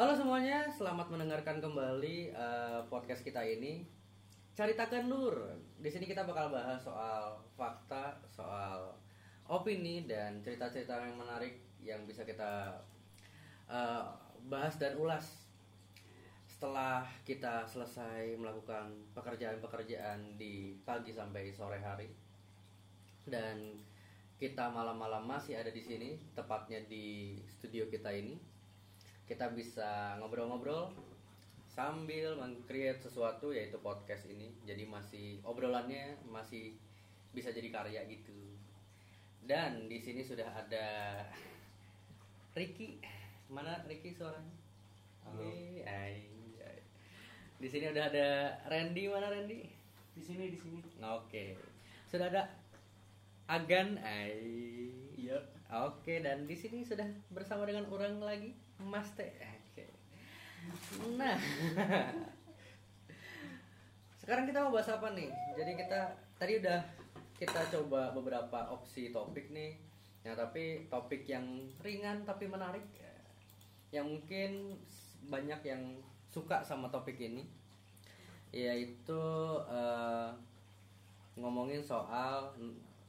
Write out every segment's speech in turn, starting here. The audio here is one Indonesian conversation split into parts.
Halo semuanya, selamat mendengarkan kembali eh, podcast kita ini. Caritakan Nur. Di sini kita bakal bahas soal fakta, soal opini dan cerita-cerita yang menarik yang bisa kita eh, bahas dan ulas setelah kita selesai melakukan pekerjaan-pekerjaan di pagi sampai sore hari dan kita malam-malam masih ada di sini tepatnya di studio kita ini kita bisa ngobrol-ngobrol sambil meng-create sesuatu yaitu podcast ini. Jadi masih obrolannya masih bisa jadi karya gitu. Dan di sini sudah ada Ricky. Mana Ricky suaranya? Halo. Ay, ay. di sini udah ada Randy. Mana Randy? Di sini di sini. Oke. Sudah ada Agan. Ai. iya. Oke, dan di sini sudah bersama dengan orang lagi, Mas Teh. Nah. Sekarang kita mau bahas apa nih? Jadi kita tadi udah kita coba beberapa opsi topik nih. Ya, tapi topik yang ringan tapi menarik. Yang mungkin banyak yang suka sama topik ini yaitu eh, ngomongin soal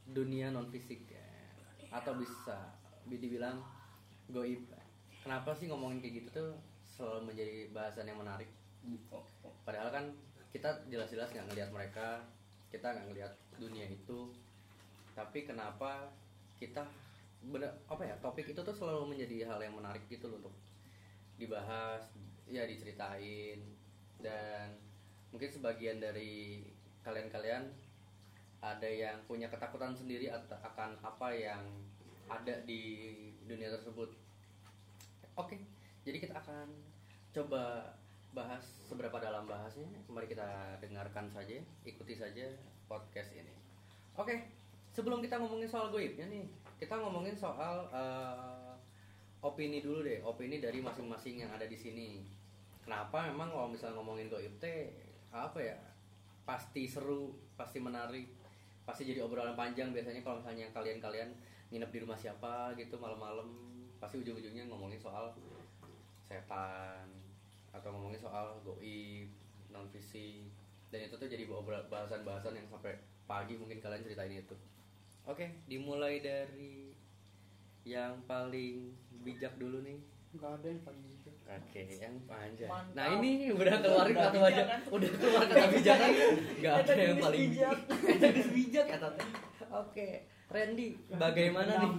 dunia non fisik ya. atau bisa bi- dibilang goib kenapa sih ngomongin kayak gitu tuh selalu menjadi bahasan yang menarik? Padahal kan kita jelas-jelas nggak ngelihat mereka kita nggak ngelihat dunia itu. Tapi kenapa kita bener apa ya topik itu tuh selalu menjadi hal yang menarik gitu loh untuk dibahas ya diceritain. Dan mungkin sebagian dari kalian-kalian ada yang punya ketakutan sendiri akan apa yang ada di dunia tersebut. Oke, jadi kita akan coba bahas seberapa dalam bahasnya. Mari kita dengarkan saja, ikuti saja podcast ini. Oke, sebelum kita ngomongin soal goibnya nih, kita ngomongin soal eh, opini dulu deh, opini dari masing-masing yang ada di sini. Kenapa memang kalau misalnya ngomongin goib teh apa ya? Pasti seru, pasti menarik, pasti jadi obrolan panjang biasanya kalau misalnya kalian-kalian nginep di rumah siapa gitu malam-malam pasti ujung-ujungnya ngomongin soal setan atau ngomongin soal goib non fisik dan itu tuh jadi bahasan-bahasan yang sampai pagi mungkin kalian ceritain itu oke dimulai dari yang paling bijak dulu nih nggak ada yang paling bijak Oke, yang panjang. Mantap. Nah ini udah keluarin kata bijak bijak, kan? udah keluar kata bijaknya, nggak ada yang paling bijak. Gadis bijak kata. Oke, Randy, bagaimana nih?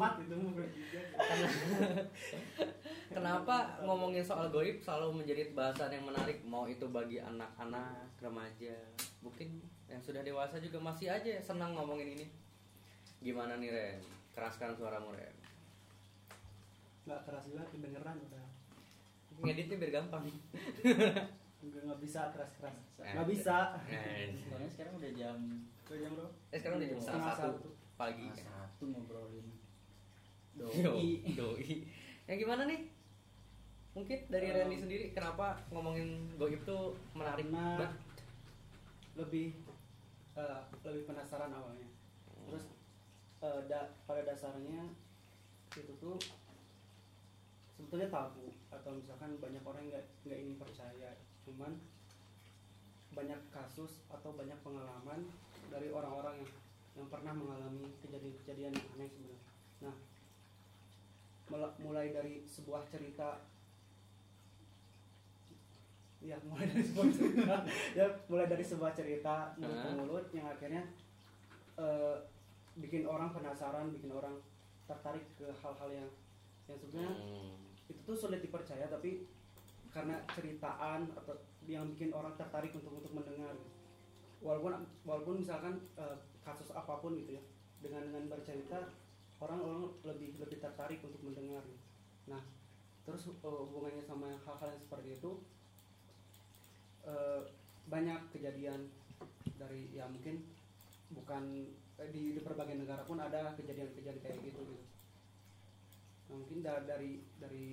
Kenapa ngomongin soal goib selalu menjadi bahasan yang menarik? Mau itu bagi anak-anak, remaja, mungkin yang sudah dewasa juga masih aja senang ngomongin ini. Gimana nih Ren? Keraskan suaramu Ren. nggak keras juga kedengeran udah Ngeditnya biar gampang. nggak nggak bisa keras keras Eh. nggak bisa Eh, Soalnya sekarang udah jam Udah jam berapa Eh sekarang udah jam satu satu. pagi. setengah satu ngobrolin doi. doi. Yang gimana nih? Mungkin dari Eh. Randy sendiri kenapa ngomongin goib tuh menarik banget? lebih eh, lebih penasaran awalnya terus eh, da- pada dasarnya itu tuh sebetulnya tabu atau misalkan banyak orang nggak nggak ingin percaya cuman banyak kasus atau banyak pengalaman dari orang-orang yang yang pernah mengalami kejadian-kejadian yang aneh sebenarnya. Nah mulai dari sebuah cerita ya mulai dari sebuah cerita ya mulai dari sebuah cerita mulut ke mulut yang akhirnya eh, bikin orang penasaran bikin orang tertarik ke hal-hal yang yang sebenarnya Hmm. itu tuh sulit dipercaya tapi karena ceritaan atau yang bikin orang tertarik untuk untuk mendengar walaupun walaupun misalkan eh, kasus apa pun gitu ya dengan dengan bercerita orang-orang lebih lebih tertarik untuk mendengar nah terus eh, hubungannya sama hal-hal yang seperti itu eh, banyak kejadian dari ya mungkin bukan di, di berbagai negara pun ada kejadian-kejadian kayak gitu gitu. Nah, mungkin da- dari dari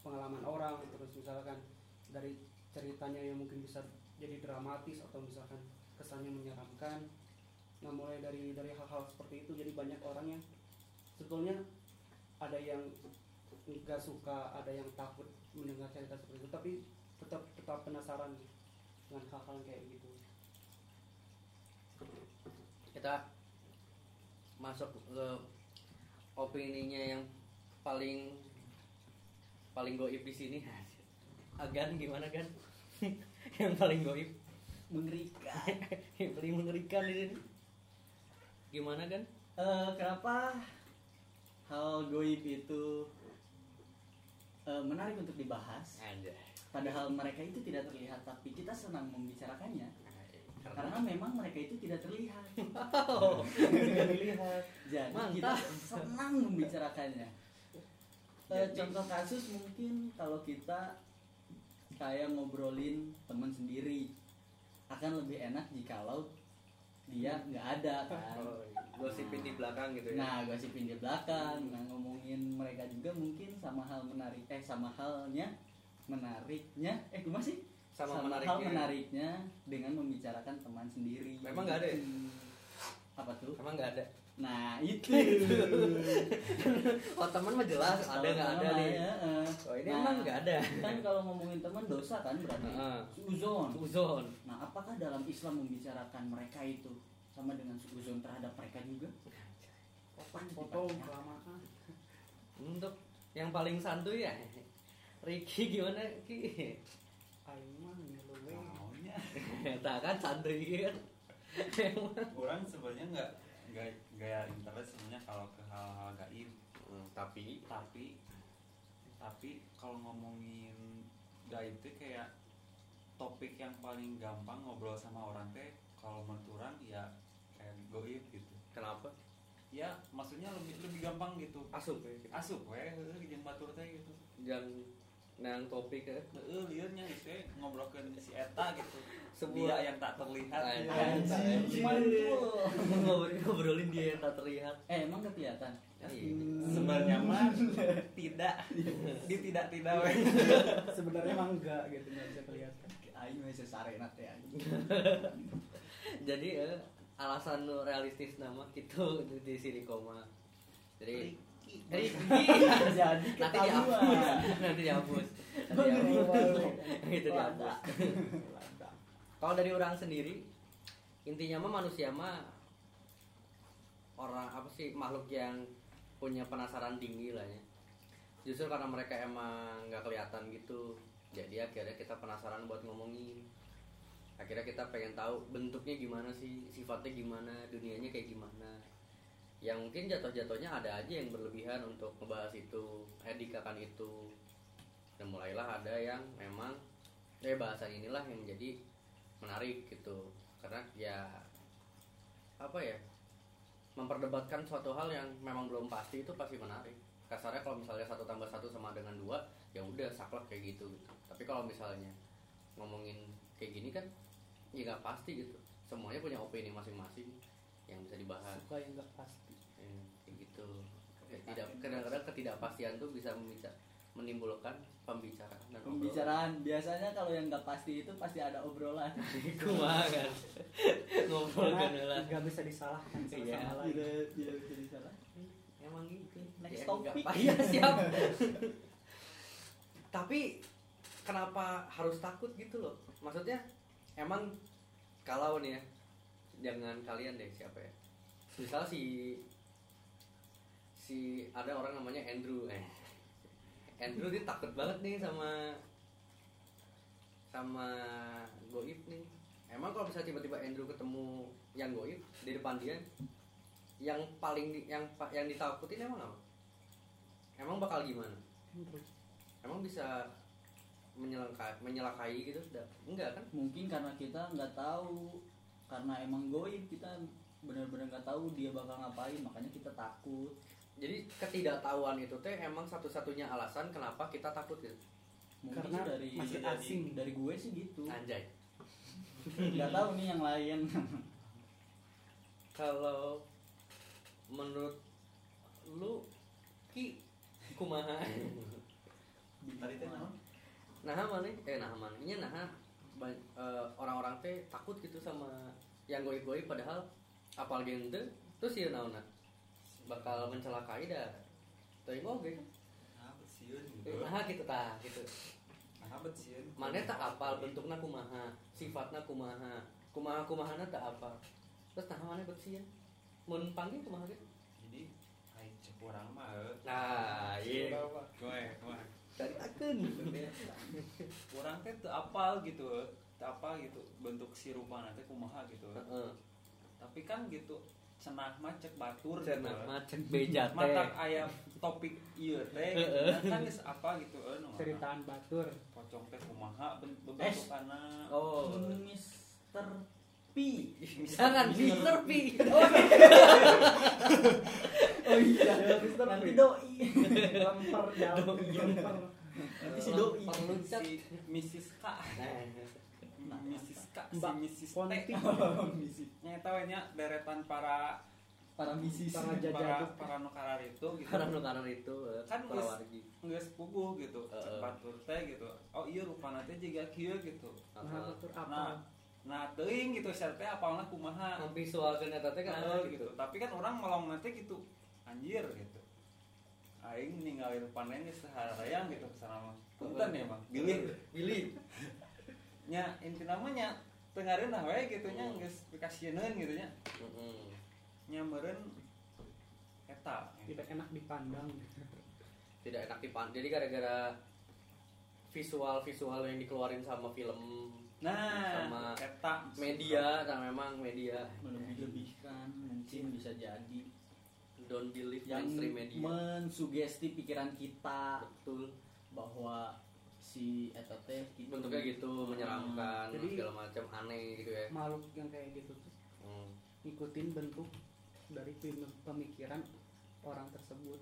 pengalaman orang terus misalkan dari ceritanya yang mungkin bisa jadi dramatis atau misalkan kesannya menyeramkan. Nah mulai dari dari hal-hal seperti itu jadi banyak orang yang sebetulnya ada yang nggak suka ada yang takut mendengar cerita seperti itu tapi tetap tetap penasaran dengan hal-hal kayak gitu. Kita masuk ke opininya yang paling paling goib di sini. Agan gimana kan yang paling goib. Mengerikan. Yang paling mengerikan di sini. Gimana kan Eh, kenapa hal goib itu eh, menarik untuk dibahas? Aja padahal mereka itu tidak terlihat tapi kita senang membicarakannya. Karena karena memang mereka itu tidak terlihat. Oh, tidak dilihat. Jadi Mantap. kita senang membicarakannya. Jadi- contoh kasus mungkin kalau kita kayak ngobrolin teman sendiri akan lebih enak jikalau dia nggak ada kan oh, gosipin di belakang gitu ya Nah, gosipin di belakang, nah ngomongin mereka juga mungkin sama hal menarik, eh sama halnya menariknya, eh gimana sih? sama, hal menariknya menariknya dengan membicarakan teman sendiri. Memang nggak ada ya? Apa tuh? emang nggak ada Nah itu. oh teman mah jelas ada nggak ada nih ya, eh. oh ini Nah, emang nggak ada Kan kalau ngomongin teman dosa kan berarti. Heeh. Uzon. uzon Nah, apakah dalam Islam membicarakan mereka itu sama dengan uzon terhadap mereka juga? potong kelamaan untuk yang paling santuy ya Ricky gimana Ki aing mah tak kan santuy kan orang sebenarnya nggak nggak gaya interest sebenarnya kalau ke hal-hal gaib. Hmm, tapi? Tapi tapi kalau ngomongin gaib itu kayak topik yang paling gampang ngobrol sama orang teh kalau menurut ya kayak goib gitu. Kenapa? Ya maksudnya lebih lebih gampang gitu. Asup ya gitu. asup heueuh jeung batur teh gitu nang topik ya. Heeh liurnya itu ngobrolkeun si eta gitu. Sebuah- dia yang tak terlihat. Mantul. ngobrolin ngobrolin dia yang tak terlihat. Eh, emang kelihatan? Iya. sebenarnya mah tidak. Di tidak tidak sebenarnya mah enggak gitu nggak bisa kelihatan. Aing masih sarena teh jadi eh, alasan realistis nama gitu di sini koma. Jadi Ricky Jadi nanti dihapus. Nanti dihapus. Nanti dihapus. itu dihapus. Lada. Lada. kalau dari orang sendiri intinya mah manusia mah orang apa sih makhluk yang punya penasaran tinggi lah ya. Justru karena mereka emang nggak kelihatan gitu jadi akhirnya kita penasaran buat ngomongin. Akhirnya kita pengen tahu bentuknya gimana sih sifatnya gimana dunianya kayak gimana yang mungkin jatuh-jatuhnya ada aja yang berlebihan untuk ngebahas itu edikakan itu. Dan mulailah ada yang memang eh bahasan inilah yang menjadi menarik gitu. Karena ya apa ya memperdebatkan suatu hal yang memang belum pasti itu pasti menarik. Kasarnya kalau misalnya satu tambah satu sama dengan dua ya udah saklek kayak gitu gitu. Tapi kalau misalnya ngomongin kayak gini kan ya nggak pasti gitu. Semuanya punya opini masing-masing yang bisa dibahas. Suka yang nggak pasti. Ya, gitu tidak kadang-kadang ketidakpastian tuh bisa membica- menimbulkan pembicaraan dan Pembicaraan. Biasanya kalau yang nggak pasti itu pasti ada obrolan. kumaha kan? Ngobrol kan nggak bisa disalahkan satu Iya. sama lain. Tidak tidak bisa disalah. emang gitu. Next Ya, topic. iya siap. Tapi kenapa harus takut gitu loh? Maksudnya emang kalau nih ya jangan kalian deh siapa ya? Misal si si ada orang namanya Andrew. Eh Andrew dia takut banget nih sama sama Goib nih. Emang kalau bisa tiba-tiba Andrew ketemu yang Goib di depan dia yang paling di- yang yang ditakutin emang apa? Emang bakal gimana? Emang bisa menyelakai menyelakai gitu? Nggak- enggak kan? Mungkin karena kita nggak tahu. Karena emang goib kita benar-benar nggak tahu dia bakal ngapain. Makanya kita takut. Jadi ketidaktahuan itu teh emang satu-satunya alasan kenapa kita takut gitu. Mungkin Karena dari masih dari, asing. dari gue sih gitu. anjay. Nggak tahu nih yang lain. kalau menurut lu ki kumaha? Tadi teh naon? Nah mana? Eh nah mana? Ini nah ban- eh, orang-orang teh takut gitu sama yang goib-goib padahal apal gitu terus ya naon bakal mencelakai dah. Tapi mau gitu apa sih sieun Eh, gitu nah gitu tah gitu. Nah bet sieun mana tak apal bentuknya kumaha sifatnya kumaha kumaha kumahana tak apal. Terus nah mana bet sieun mun panggil kumaha gitu jadi ai cek urang mah eh. nah iya. gue gue dari akun. Orang teh teu apal gitu eh. teu apal gitu bentuk si rupa nanti kumaha gitu eh. tapi kan gitu cenah mah cek batur cenah gitu cek beja teh mata ayam topik ieu teh gitu. kan geus apa gitu eh nu ceritaan batur. Pocong teh kumaha ben- bentukana oh. Mister P. Jangan Mister P. Oh iya. Mister nanti P. doi. Lemper jauh lemper nanti si doi. Si Mrs. K. Nah Mrs. K si Mbak Mrs. T Ponti. misi nyata we nya deretan para para misi Para para jajaduk. para nu karar itu gitu karena nu karena itu eh, Kan para wargi geus puguh gitu batur teh gitu oh iya rupana teh jiga kieu gitu nah Heeh. batur nah apa nah teuing gitu sia teh apalna kumaha visualkeun eta teh kan Nah, gitu gitu. Tapi kan orang melong nanti gitu anjir gitu. Aing ninggalin panen di seharayang gitu mah. Punten ya bang. Bilih. pilih Nya inti namanya tengareun nah we gitu nya geus pikasieun gitu nya. Heeh. Nya meureun eta. tidak enak dipandang. Tidak enak dipandang jadi gara-gara visual visual yang dikeluarin sama film Nah, Sama eta. media nah memang media. Melebih-lebihkan mungkin bisa jadi. Don't believe yang mainstream media. mensugesti pikiran kita. Betul. Bahwa si eta teh gitu. bentuknya gitu menyeramkan Jadi- segala macam aneh gitu ya. makhluk yang kayak gitu tuh. Hmm. ngikutin bentuk dari pem- pemikiran orang tersebut.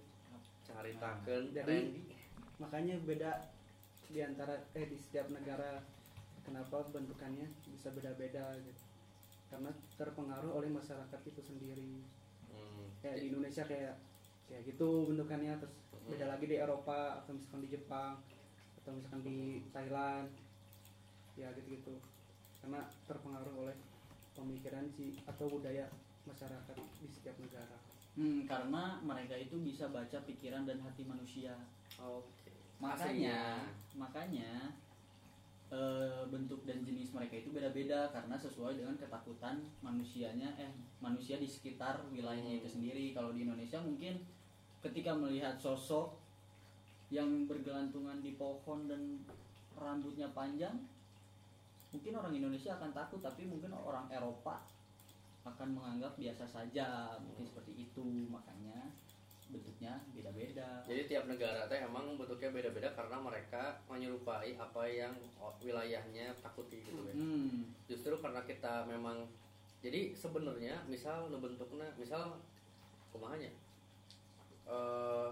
Caritakeun Jadi- trendy makanya beda di antara eh di setiap negara kenapa bentukannya bisa beda-beda gitu. Karena terpengaruh oleh masyarakat itu sendiri. Hmm. kayak di Indonesia kayak kayak gitu bentukannya terus beda lagi di Eropa atau misalkan di Jepang atau misalkan di Thailand ya gitu-gitu. Karena terpengaruh oleh pemikiran si atau budaya masyarakat di setiap negara. Hmm, karena mereka itu bisa baca pikiran dan hati manusia. oke. Makanya, makanya. eh, bentuk dan jenis mereka itu beda-beda karena sesuai dengan ketakutan manusianya eh manusia di sekitar wilayahnya itu sendiri. Kalau di Indonesia mungkin ketika melihat sosok yang bergelantungan di pohon dan rambutnya panjang, mungkin orang Indonesia akan takut, tapi mungkin orang Eropa akan menganggap biasa saja, mungkin seperti itu. Makanya bentuknya beda-beda. jadi tiap negara teh emang bentuknya beda-beda karena mereka menyerupai apa yang wilayahnya takuti gitu ya Hmm. justru karena kita memang jadi sebenarnya misal bentuknya misal kumahanya eh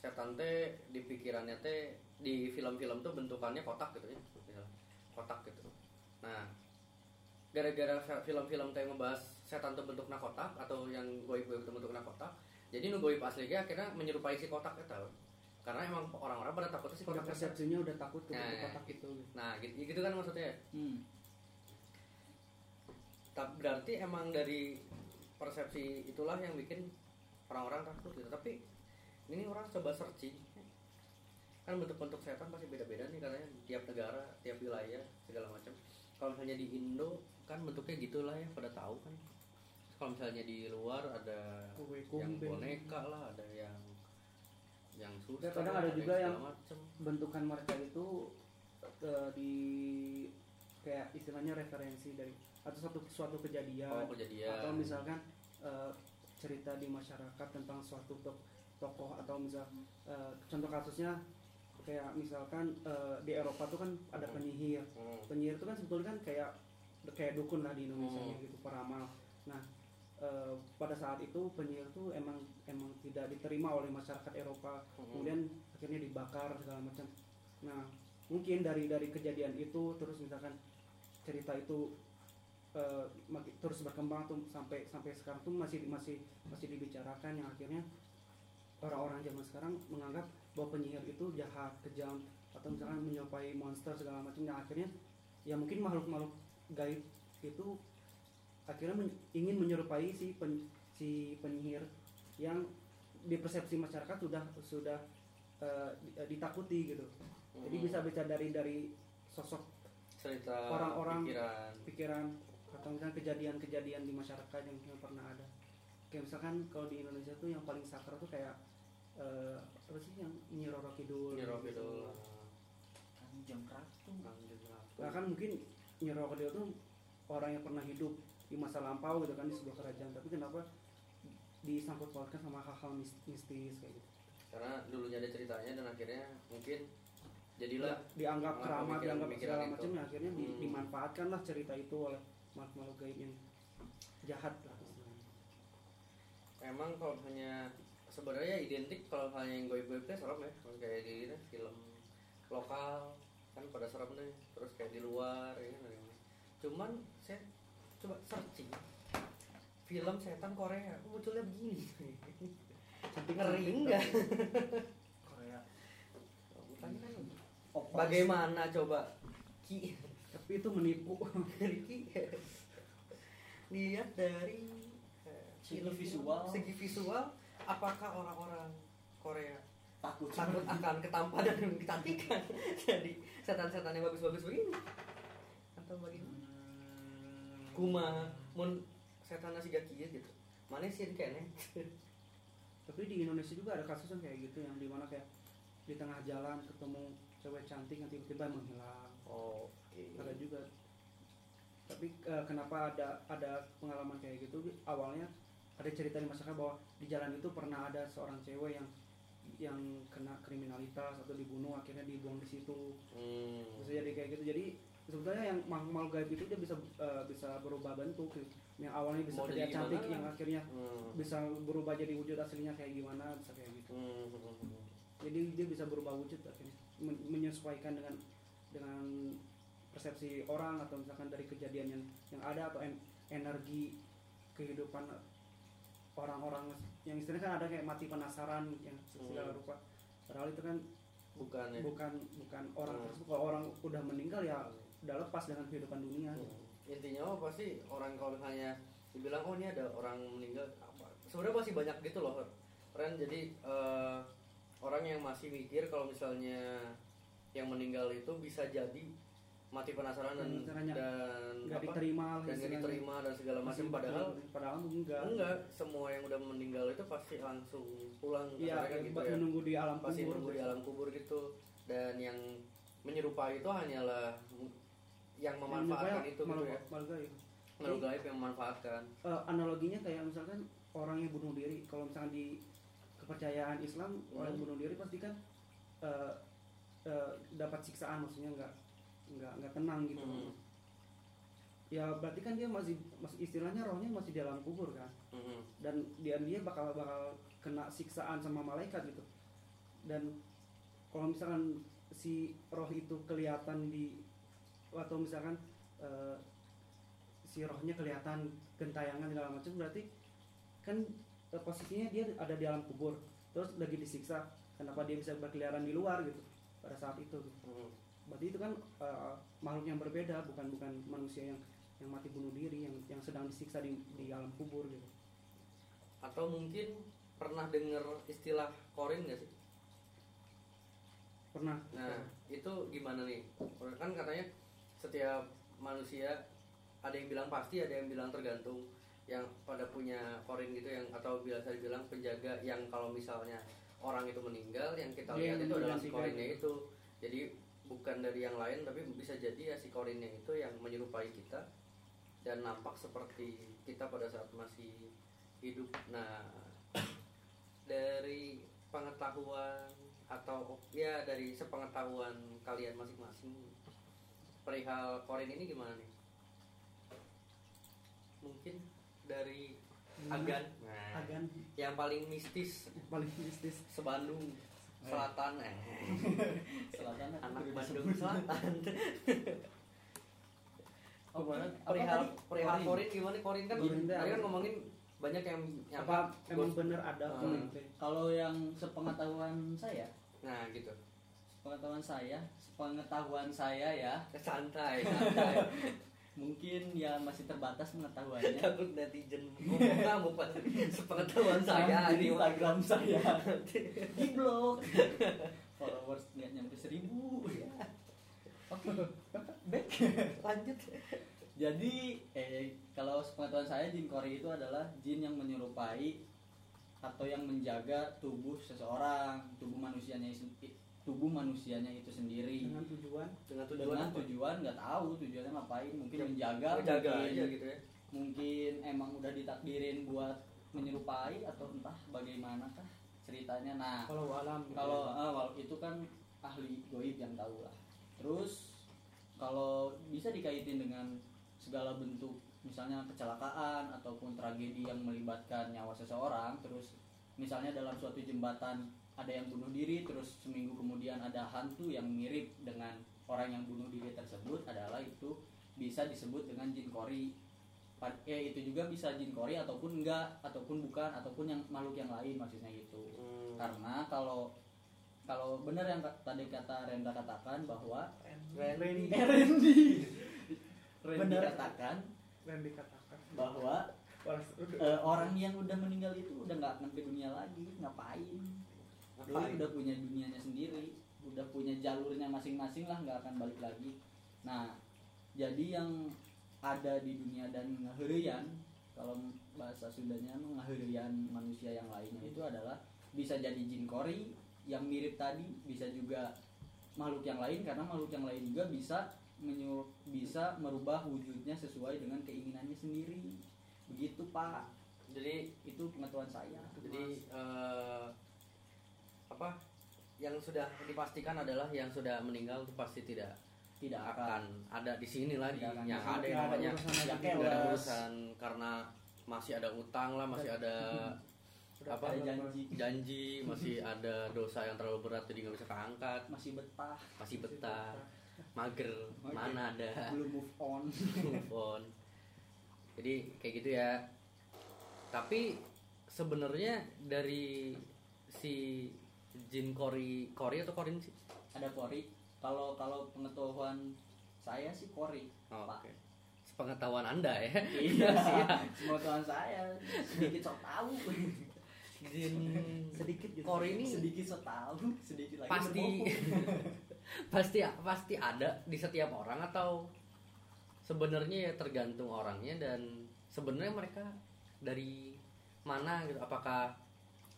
setan teh di pikirannya teh di film-film tuh bentukannya kotak gitu ya misal kotak gitu nah gara-gara film-film teh ngebahas setan tuh bentuknya kotak atau yang goib-goib tuh bentuknya kotak jadi nu goib aslinya akhirnya menyerupai si kotak itu karena emang orang-orang pada takutnya si kotak itu persepsinya udah takut ke Nah. kotak itu gitu. nah gitu, gitu kan maksudnya Hmm. Ta- berarti emang dari persepsi itulah yang bikin orang-orang takut gitu tapi ini orang coba searching. Kan bentuk-bentuk setan pasti beda-beda nih katanya. Tiap negara tiap wilayah segala macam. Kalau misalnya di Indo kan bentuknya gitulah ya pada tahu kan. Kalau misalnya di luar ada Kue yang boneka lah ada yang yang susah Ya, kadang ada juga yang- macam bentukan mereka itu eh, di kayak istilahnya referensi dari atau suatu suatu kejadian. Oh kejadian. Atau misalkan eh, cerita di masyarakat tentang suatu tokoh atau misal eh, contoh kasusnya kayak misalkan eh, di Eropa tuh kan ada Hmm. penyihir Hmm. penyihir itu kan sebetulnya kan kayak kayak dukun lah di Indonesia Hmm. gitu peramal nah eh, pada saat itu penyihir tuh emang emang tidak diterima oleh masyarakat Eropa Hmm. kemudian akhirnya dibakar segala macam nah mungkin dari dari kejadian itu terus misalkan cerita itu maki- terus berkembang tuh sampai sampai sekarang tuh masih masih masih dibicarakan yang akhirnya orang-orang zaman sekarang menganggap bahwa penyihir itu jahat kejam atau misalkan menyerupai monster segala macam yang akhirnya ya mungkin makhluk-makhluk gaib itu akhirnya men- ingin menyerupai si pen- si penyihir yang di persepsi masyarakat sudah sudah eh, ditakuti gitu. Jadi Hmm. bisa bisa dari dari sosok cerita orang-orang pikiran. pikiran atau misalnya kejadian-kejadian di masyarakat yang, yang pernah ada. Kayak misalkan kalau di Indonesia tuh yang paling sakral tuh kayak eh, apa sih yang Nyi Roro Kidul Nyi Roro gitu. Kidul Kanjeng Ratu Kanjeng Ratu. Nah, kan mungkin Nyi Roro Kidul tuh orang yang pernah hidup di masa lampau gitu kan di sebuah kerajaan tapi kenapa disangkut pautkan sama hal-hal mis- mistis kayak gitu karena dulunya ada ceritanya dan akhirnya mungkin jadilah dianggap keramat dianggap segala itu. macam ya akhirnya Hmm. dimanfaatkan lah cerita itu oleh makhluk gaib yang jahat lah emang kalau hanya sebenarnya identik kalau hanya yang goib-goib teh serem ya kayak di ini, film lokal kan pada serem deh terus kayak di luar ya cuman saya coba searching film setan Korea munculnya begini. Cantik ngeri enggak Korea. Kan, bagaimana coba? Ki. Tapi itu menipu. Ricky lihat dari eh, Segi visual. segi visual apakah orang-orang Korea takut. takut akan ketampanan dan kecantikan? Jadi setan-setan yang bagus-bagus begini. Atau bagaimana? Hmm. kuma mun setan nasi gaki gitu. Mana sih kene tapi di Indonesia juga ada kasus yang kayak gitu yang di mana kayak di tengah jalan ketemu cewek cantik yang tiba-tiba menghilang. Oke. Ada juga. Tapi eh, kenapa ada ada pengalaman kayak gitu? Awalnya ada cerita di masyarakat bahwa di jalan itu pernah ada seorang cewek yang yang kena kriminalitas atau dibunuh akhirnya dibuang di situ hmm. bisa jadi kayak gitu jadi sebetulnya yang makhluk gaib itu dia bisa eh, bisa berubah bentuk yang awalnya bisa Mau terlihat cantik gimana? yang akhirnya Hmm. bisa berubah jadi wujud aslinya kayak gimana bisa kayak gitu Hmm. jadi dia bisa berubah wujud akhirnya Men- menyesuaikan dengan dengan persepsi orang atau misalkan dari kejadian yang yang ada atau en- energi kehidupan orang-orang yang istilahnya kan ada kayak mati penasaran yang segala Hmm. rupa padahal itu kan bukan ya bukan bukan orang Hmm. tersebut kalau orang udah meninggal ya udah lepas dengan kehidupan dunia Hmm. intinya mah pasti orang kalau misalnya dibilang oh ini ada orang meninggal apa sebenarnya masih banyak gitu loh Ren jadi eh, orang yang masih mikir kalau misalnya yang meninggal itu bisa jadi mati penasaran dan Dan caranya dan nggak apa diterima dan nggak istilahnya. diterima dan segala macam padahal padahal enggak. Enggak semua yang udah meninggal itu pasti langsung pulang iya kasarnya kan gitu ya. menunggu di alam pasti kubur nunggu di alam kubur gitu. Dan yang menyerupai itu hanyalah yang memanfaatkan itu gitu ya. ya. makhluk gaib yang memanfaatkan. Eh, analoginya kayak misalkan orang yang bunuh diri. Kalau misalkan di kepercayaan Islam orang yang Hmm. bunuh diri pasti kan eh, eh, dapat siksaan maksudnya nggak nggak nggak tenang gitu Hmm. ya berarti kan dia masih masih istilahnya rohnya masih di alam kubur kan Mhm. dan dia dia bakal bakal kena siksaan sama malaikat gitu dan kalau misalkan si roh itu kelihatan di atau misalkan eh, si rohnya kelihatan gentayangan segala macam berarti kan eh, posisinya dia ada di alam kubur terus lagi disiksa kenapa dia bisa berkeliaran di luar gitu pada saat itu gitu. Mhm. Berarti itu kan eh, makhluk yang berbeda bukan bukan manusia yang yang mati bunuh diri yang yang sedang disiksa di di alam kubur gitu. Atau mungkin pernah dengar istilah korin gak sih? Pernah. Nah itu gimana nih? Kan katanya setiap manusia ada yang bilang pasti ada yang bilang tergantung yang pada punya korin gitu yang atau biasa dibilang penjaga yang kalau misalnya orang itu meninggal yang kita Dia lihat yang itu adalah si korinnya itu. Jadi bukan dari yang lain tapi bisa jadi ya si korinnya itu yang menyerupai kita dan nampak seperti kita pada saat masih hidup. Nah dari pengetahuan atau ya dari sepengetahuan kalian masing-masing perihal korin ini gimana nih? Mungkin dari? Agan. Nah, agan. yang paling mistis paling mistis. sebandung selatan eh. Selatan anak Bandung selatan. Oh. Apa perihal perihal Korin. korin gimana? Korin kan teh tadi kan ngomongin banyak yang yang apa? emang bener ada Hmm. kalau yang sepengetahuan saya. Nah gitu. Sepengetahuan saya sepengetahuan saya ya. Santai santai mungkin ya masih terbatas pengetahuannya. Takut netizen ngomong kamu pas sepengetahuan saya di Instagram saya. Di blog. Followers nggak nyampe seribu. Oke. Back. Lanjut. Jadi eh kalau pengetahuan saya jin kori itu adalah jin yang menyerupai atau yang menjaga tubuh seseorang tubuh manusianya tubuh manusianya itu sendiri. Dengan tujuan dengan tujuan dengan tujuan nggak tahu tujuannya ngapain. Mungkin Ya, menjaga jaga mungkin, aja gitu ya. mungkin emang udah ditakdirin buat menyerupai atau entah bagaimana kah ceritanya. Nah kalau alam gitu. kalau ah, wal- itu kan ahli goib yang tahu lah. Terus kalau bisa dikaitin dengan segala bentuk misalnya kecelakaan ataupun tragedi yang melibatkan nyawa seseorang terus misalnya dalam suatu jembatan ada yang bunuh diri terus seminggu kemudian ada hantu yang mirip dengan orang yang bunuh diri tersebut adalah itu bisa disebut dengan jin kori ya itu juga bisa jin kori ataupun enggak ataupun bukan ataupun yang makhluk yang lain maksudnya gitu Hmm. karena kalau kalau benar yang tadi kata Rendra katakan bahwa Randy. eh, Randy Randy Benar. katakan yang dikatakan bahwa Wah, eh, orang yang udah meninggal itu udah nggak akan ke dunia lagi ngapain Dia Ngapain? udah punya dunianya sendiri udah punya jalurnya masing-masing lah nggak akan balik lagi. Nah jadi yang ada di dunia dan ngaherian kalau bahasa Sundanya ngaherian manusia yang lainnya itu adalah bisa jadi jin kori yang mirip tadi bisa juga makhluk yang lain karena makhluk yang lain juga bisa menyuruh bisa merubah wujudnya sesuai dengan keinginannya sendiri. Begitu pak. Jadi itu pengetahuan saya. jadi eh, apa yang sudah dipastikan adalah yang sudah meninggal itu pasti tidak tidak akan ada di sini lagi. yang ada yang namanya nggak ada urusan karena masih ada utang lah masih ada apa ada janji. janji masih ada dosa yang terlalu berat jadi nggak bisa keangkat. Masih betah. Masih betah. mager. Mager. mana ada? Belum move on. Move on. Jadi kayak gitu ya. Tapi sebenarnya dari si jin kori kori atau korin sih? Ada kori. Kalau kalau pengetahuan saya sih kori oh, Pak. oke. Sepengetahuan anda ya? Iya pengetahuan saya. Sedikit sok tahu. Jin sedikit gitu. Kori ini sedikit sok tahu sedikit lagi pasti. pasti pasti ada di setiap orang atau sebenarnya ya tergantung orangnya dan sebenarnya mereka dari mana gitu. Apakah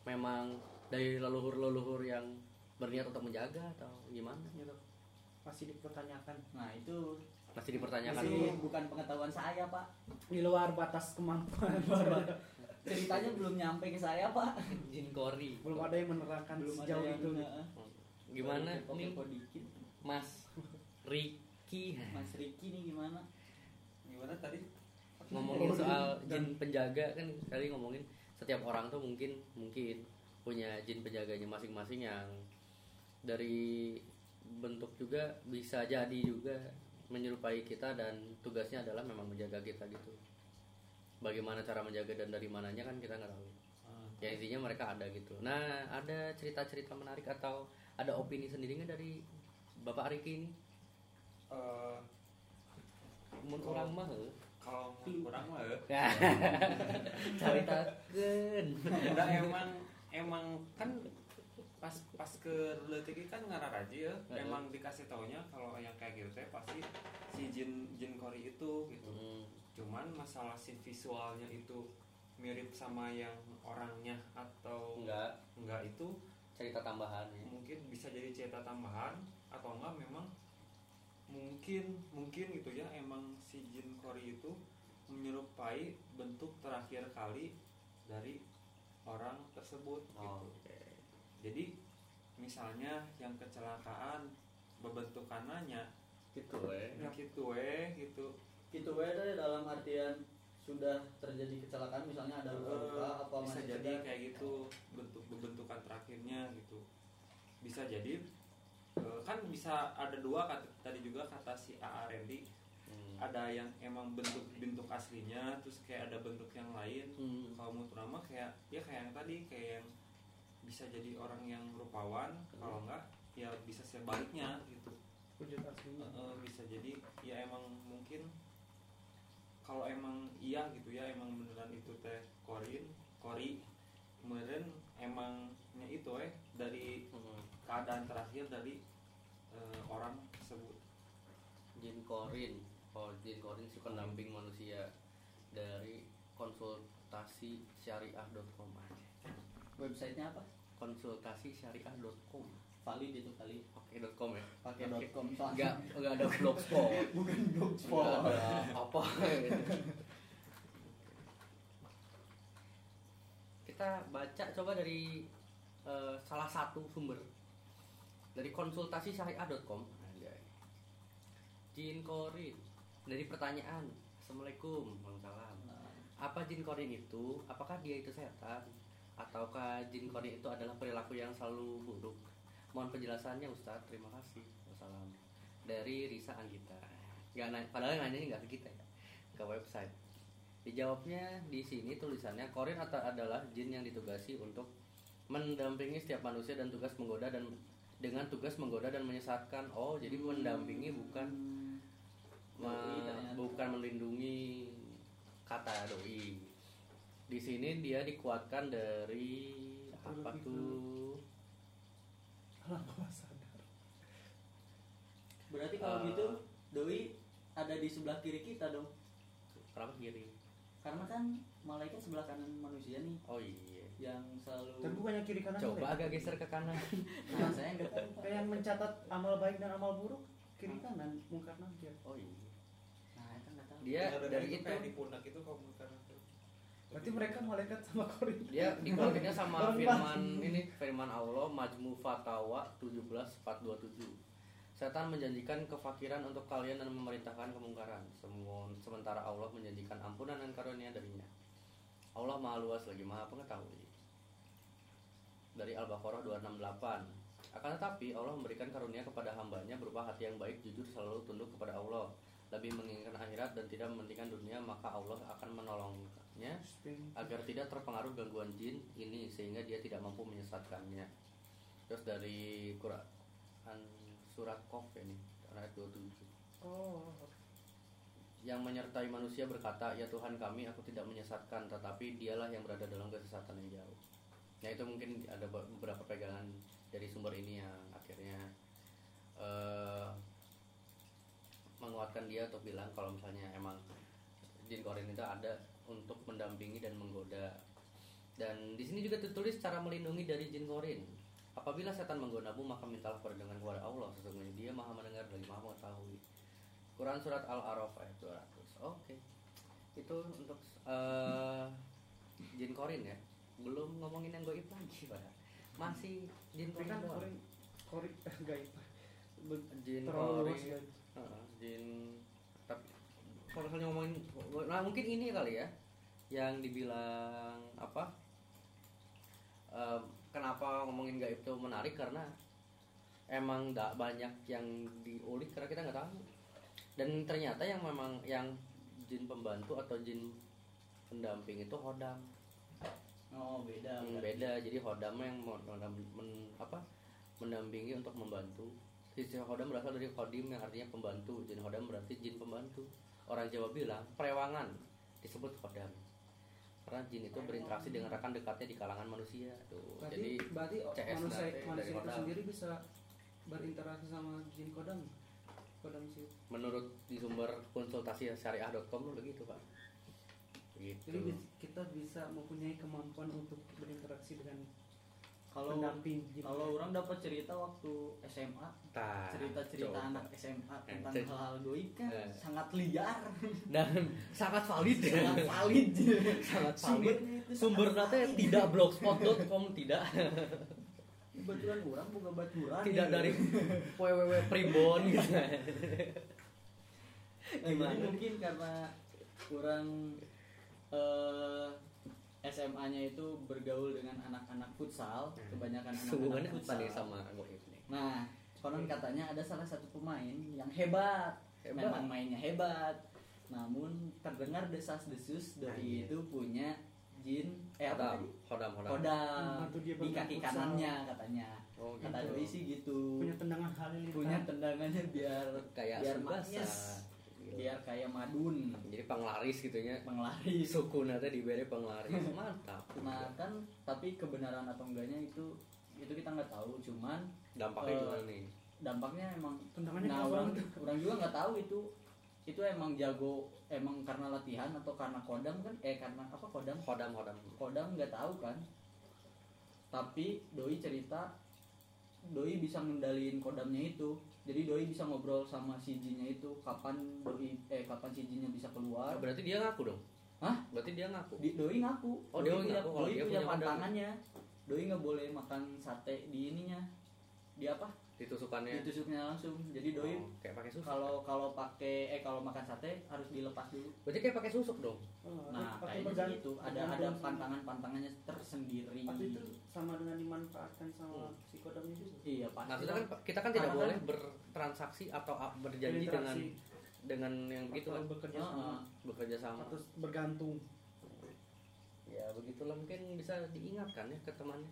memang dari leluhur-leluhur yang berniat untuk menjaga atau gimana gitu? Masih dipertanyakan. Nah itu. Masih dipertanyakan. Itu dulu bukan pengetahuan saya pak. Di luar batas kemampuan. Ceritanya belum nyampe ke saya pak. Jin kori. Belum ada yang menerangkan belum ada sejauh yang itu. Heeh. gimana nih? Mas Ricky Mas Riki nih gimana? Gimana tadi? ngomongin Oh, soal jin penjaga kan tadi ngomongin setiap orang tuh mungkin mungkin punya jin penjaganya masing-masing yang dari bentuk juga bisa jadi juga menyerupai kita dan tugasnya adalah memang menjaga kita gitu. Bagaimana cara menjaga dan dari mananya kan kita nggak tahu. Ah, ya intinya mereka ada gitu. Nah ada cerita-cerita menarik atau ada opini sendiri nggak dari bapak Riki ini? Eh, mun orang mah kalau kurang mah eh, caritakeun udah emang emang kan pas pas ke letik kan ngarah aja ya Heeh. emang dikasih taunya kalau yang kayak gitu teh pasti si jin jin kori itu gitu Hmm. cuman masalah si visualnya itu mirip sama yang orangnya atau enggak enggak itu cerita tambahan ya. mungkin bisa jadi cerita tambahan atau enggak memang mungkin mungkin gitu ya emang si jin kori itu menyerupai bentuk terakhir kali dari orang tersebut Oh, gitu jadi misalnya yang kecelakaan bebentukannya gitu eh ya gitu eh gitu. Gitu we teh dalam artian sudah terjadi kecelakaan misalnya ada luka-luka Eh, apa bisa masih jadi cedera. kayak gitu bentuk bentukan terakhirnya gitu. Bisa jadi eh, kan bisa ada dua kata, tadi juga kata si AA Randy. Ada yang emang bentuk bentuk aslinya terus kayak ada bentuk yang lain. Hmm. kalau menurut nama kayak ya kayak yang tadi kayak yang bisa jadi orang yang rupawan kalau enggak ya bisa sebaliknya gitu. Wujud aslinya. Eh, bisa jadi ya emang mungkin kalau emang iya gitu ya emang beneran itu teh korin kori kemudian emangnya itu eh dari Hmm. keadaan terakhir dari eh, orang tersebut. Jin Korin oh Jin Korin si pendamping manusia dari konsultasi syariah.com aja. Websitenya apa? Konsultasi syariah.com valid itu kali oke .com ya? Pakai Oke. .com soalnya. nggak nggak ada blogspot bukan nggak blogspot ada apa kita baca coba dari eh, salah satu sumber. Dari konsultasi syariah.com. Jin Korin dari pertanyaan Assalamualaikum Waalaikumsalam. Apa jin korin itu? Apakah dia itu setan? Ataukah jin korin itu adalah perilaku yang selalu buruk? Mohon penjelasannya Ustadz. Terima kasih. Wassalam. Dari Risa Anggita. Nggak nanya, padahal nanya nggak ke kita ya ke website. Dijawabnya di sini tulisannya korin atau adalah jin yang ditugasi untuk mendampingi setiap manusia dan tugas menggoda dan dengan tugas menggoda dan menyesatkan. Oh jadi mendampingi bukan Bukan melindungi kata doi. Di sini dia dikuatkan dari apa tuh? alam bawah sadar berarti kalau Eh. gitu doi ada di sebelah kiri kita dong Kenapa kiri? karena kan malaikat sebelah kanan manusia nih Oh iya. yang selalu tapi bukannya kiri kanan Coba boleh? agak geser ke kanan. nah saya nggak tahu Pak. kayak yang mencatat amal baik dan amal buruk kiri kanan mungkar nakir Oh iya. nah saya kan nggak tahu Dia dari itu itu kayak di pundak itu karena berarti mereka malaikat sama korin. Dia dikuatkannya sama firman ini firman Allah Majmu Fatawa 17427 Setan menjanjikan kefakiran untuk kalian dan memerintahkan kemungkaran. Semua sementara Allah menjanjikan ampunan dan karunia darinya. Allah maha luas lagi maha pengetahui. Dari Al-Baqarah 268 akan tetapi Allah memberikan karunia kepada hambanya berupa hati yang baik jujur selalu tunduk kepada Allah lebih menginginkan akhirat dan tidak mementingkan dunia maka Allah akan menolongnya agar tidak terpengaruh gangguan jin ini sehingga dia tidak mampu menyesatkannya. Terus dari Quran surat Qaf ini ayat 27. oh Yang menyertai manusia berkata, "Ya Tuhan kami, aku tidak menyesatkan, tetapi Dialah yang berada dalam kesesatan yang jauh." Nah, itu mungkin ada be- beberapa pegangan dari sumber ini yang akhirnya eh, menguatkan dia untuk bilang kalau misalnya emang jin korin itu ada untuk mendampingi dan menggoda. Dan di sini juga tertulis cara melindungi dari jin korin. Apabila setan menggodamu maka mintalah perlindungan kepada Allah sesungguhnya Dia Maha mendengar dan Maha mengetahui. Quran surat Al-A'raf ayat 200. Oke. Itu untuk eh, jin korin ya. Belum ngomongin yang goib lagi, Pak. Masih jin korin. kan doang. korin korin gaib Jin korin. Jin. Tapi kalau misalnya ngomongin nah mungkin ini kali ya yang dibilang apa em, kenapa ngomongin gaib itu menarik karena emang nggak banyak yang diulik karena kita nggak tahu. Dan ternyata yang memang yang jin pembantu atau jin pendamping itu hodam. Oh beda Hmm, beda. Jadi hodam yang men- men- apa mendampingi untuk membantu istilah hodam berasal dari kodim yang artinya pembantu. Jadi hodam berarti jin pembantu. Orang Jawa bilang perewangan disebut hodam. Karena jin itu berinteraksi dengan rekan dekatnya di kalangan manusia. Tuh berarti jadi berarti CS manusia dari manusia itu kodam. sendiri bisa berinteraksi sama jin kodam kodam sih. Menurut di sumber konsultasi syariah.com begitu pak. Gitu. jadi kita bisa mempunyai kemampuan untuk berinteraksi dengan kalau pendamping jin kalau orang dapat cerita waktu SMA Tah, cerita-cerita coba. anak SMA tentang hal-hal goib kan Eh. sangat liar dan sangat valid ya sangat valid sangat valid Sumbernya itu sumber sangat data valid. tidak blogspot.com tidak kebetulan orang buka baturan tidak gitu. dari www primbon gitu Nah, Gimana? jadi mungkin karena kurang eh, SMA-nya itu bergaul dengan anak-anak futsal, kebanyakan hubungannya anak-anak apa nih futsal. sama Nah, konon katanya ada salah satu pemain yang hebat, Hebat. memang mainnya hebat. Namun terdengar desas-desus dari iya. itu punya jin eh apa hodam tadi? hodam hodam Kodam Membantu dia di kaki futsal. kanannya katanya. oh Kata gitu doi sih gitu. punya tendangan halilintar Punya tendangannya biar kayak biar biar kayak madun. Jadi penglaris gitu nya penglaris. Suku nanti diberi penglaris. Mantap. Nah kan tapi kebenaran atau enggaknya itu itu kita nggak tahu. Cuman dampaknya Eh, gimana nih? dampaknya emang Tendangannya nah orang orang juga nggak tahu itu. Itu emang jago emang karena latihan atau karena kodam kan? Eh karena apa kodam? Kodam kodam. Kodam nggak tahu kan? Tapi doi cerita doi bisa ngendaliin kodamnya itu jadi doi bisa ngobrol sama si jinnya itu kapan doi eh kapan si jinnya bisa keluar. Berarti dia ngaku dong? Hah? berarti dia ngaku? Di, doi ngaku. Oh, doi dia punya, ngaku. Kalau doi dia punya pantangannya. Doi nggak boleh makan sate di ininya. Di apa ditusukannya? Ditusuknya langsung jadi doi Oh, kayak pakai susuk kalau kalau pakai eh kalau makan sate harus dilepas dulu. Berarti kayak pakai susuk dong? Oh, nah pakai kayaknya bergan- sih itu ada ada pantangan pantangannya tersendiri. Pasti itu sama dengan dimanfaatkan sama si kodamnya juga. iya pasti maksudnya kan kita kan tidak boleh kan- bertransaksi atau berjanji dengan dengan yang begitu kan bekerja sama. Ah. bekerja sama. Atau bergantung. ya begitulah. Mungkin bisa diingatkan ya ke temannya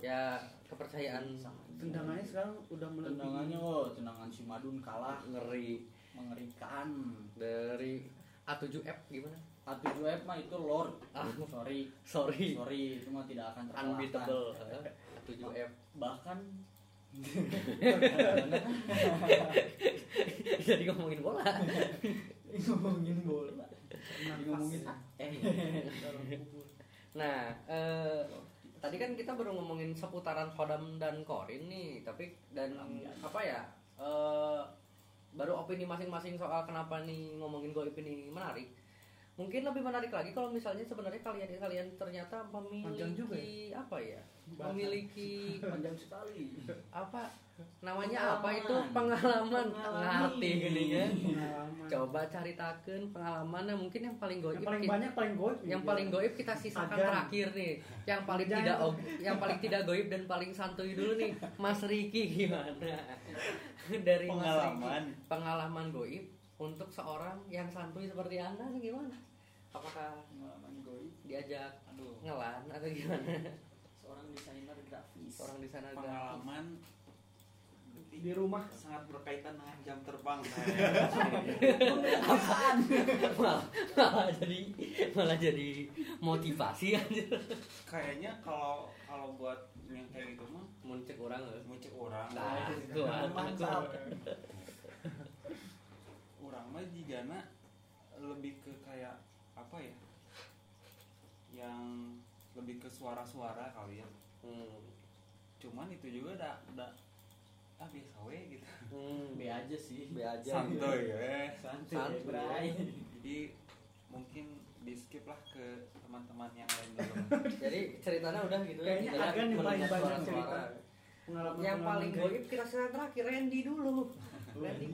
ya kepercayaan Tendangannya sekarang udah melebihi. Tendangannya oh tendangan si Madun kalah ngeri mengerikan. Dari A7F gimana? A7F mah itu Lord. Ah. sorry. Sorry. Sorry itu mah tidak akan terkalahkan. Unbeatable. Eh, A7F bahkan jadi ngomongin bola. Ngomongin bola. Ngomongin eh. Dalam kubur. Nah, eh, tadi kan kita baru ngomongin seputaran Kodam dan Korin nih, tapi dan apa ya? eh, baru opini masing-masing soal kenapa nih ngomongin goib ini menarik. Mungkin lebih menarik lagi kalau misalnya sebenarnya kalian kalian ternyata memiliki Panjang juga ya? apa ya? Bahasan. Memiliki panjang sekali apa namanya apa itu Pengalaman. pengalaman, Pengalaman. ngerti gini ya. Pengalaman. Coba ceritakan pengalamannya mungkin yang paling goib Yang paling kita- banyak paling goib. yang gitu. paling goib kita sisakan Agan. terakhir nih yang paling Jangan. tidak yang paling tidak goib dan paling santuy dulu nih Mas Riki gimana dari Mas Pengalaman. Riki pengalaman goib untuk seorang yang santuy seperti anda nih gimana? Apakah pengalaman goib diajak aduh. ngelan atau gimana? Seorang desainer grafis. Orang di sana ada pengalaman di rumah sangat berkaitan dengan jam terbang apaan? Malah, malah jadi malah jadi motivasi. Aja kayaknya kalau kalau buat yang kayak gitu mah muncul orang loh muncul orang. Nah itu mantap mah jigana lebih ke kayak apa ya yang lebih ke suara-suara kali ya hmm. cuman itu juga ada ada ah biasa we gitu Hmm. B aja sih B aja santuy ya santuy Santuy. Bray. jadi mungkin di skip lah ke teman-teman yang lain dulu Jadi ceritanya udah gitu Kayaknya Kita Agan yang paling banyak suara-suara. cerita. pengalaman Yang paling goib kita cerita terakhir Randy dulu. Randy?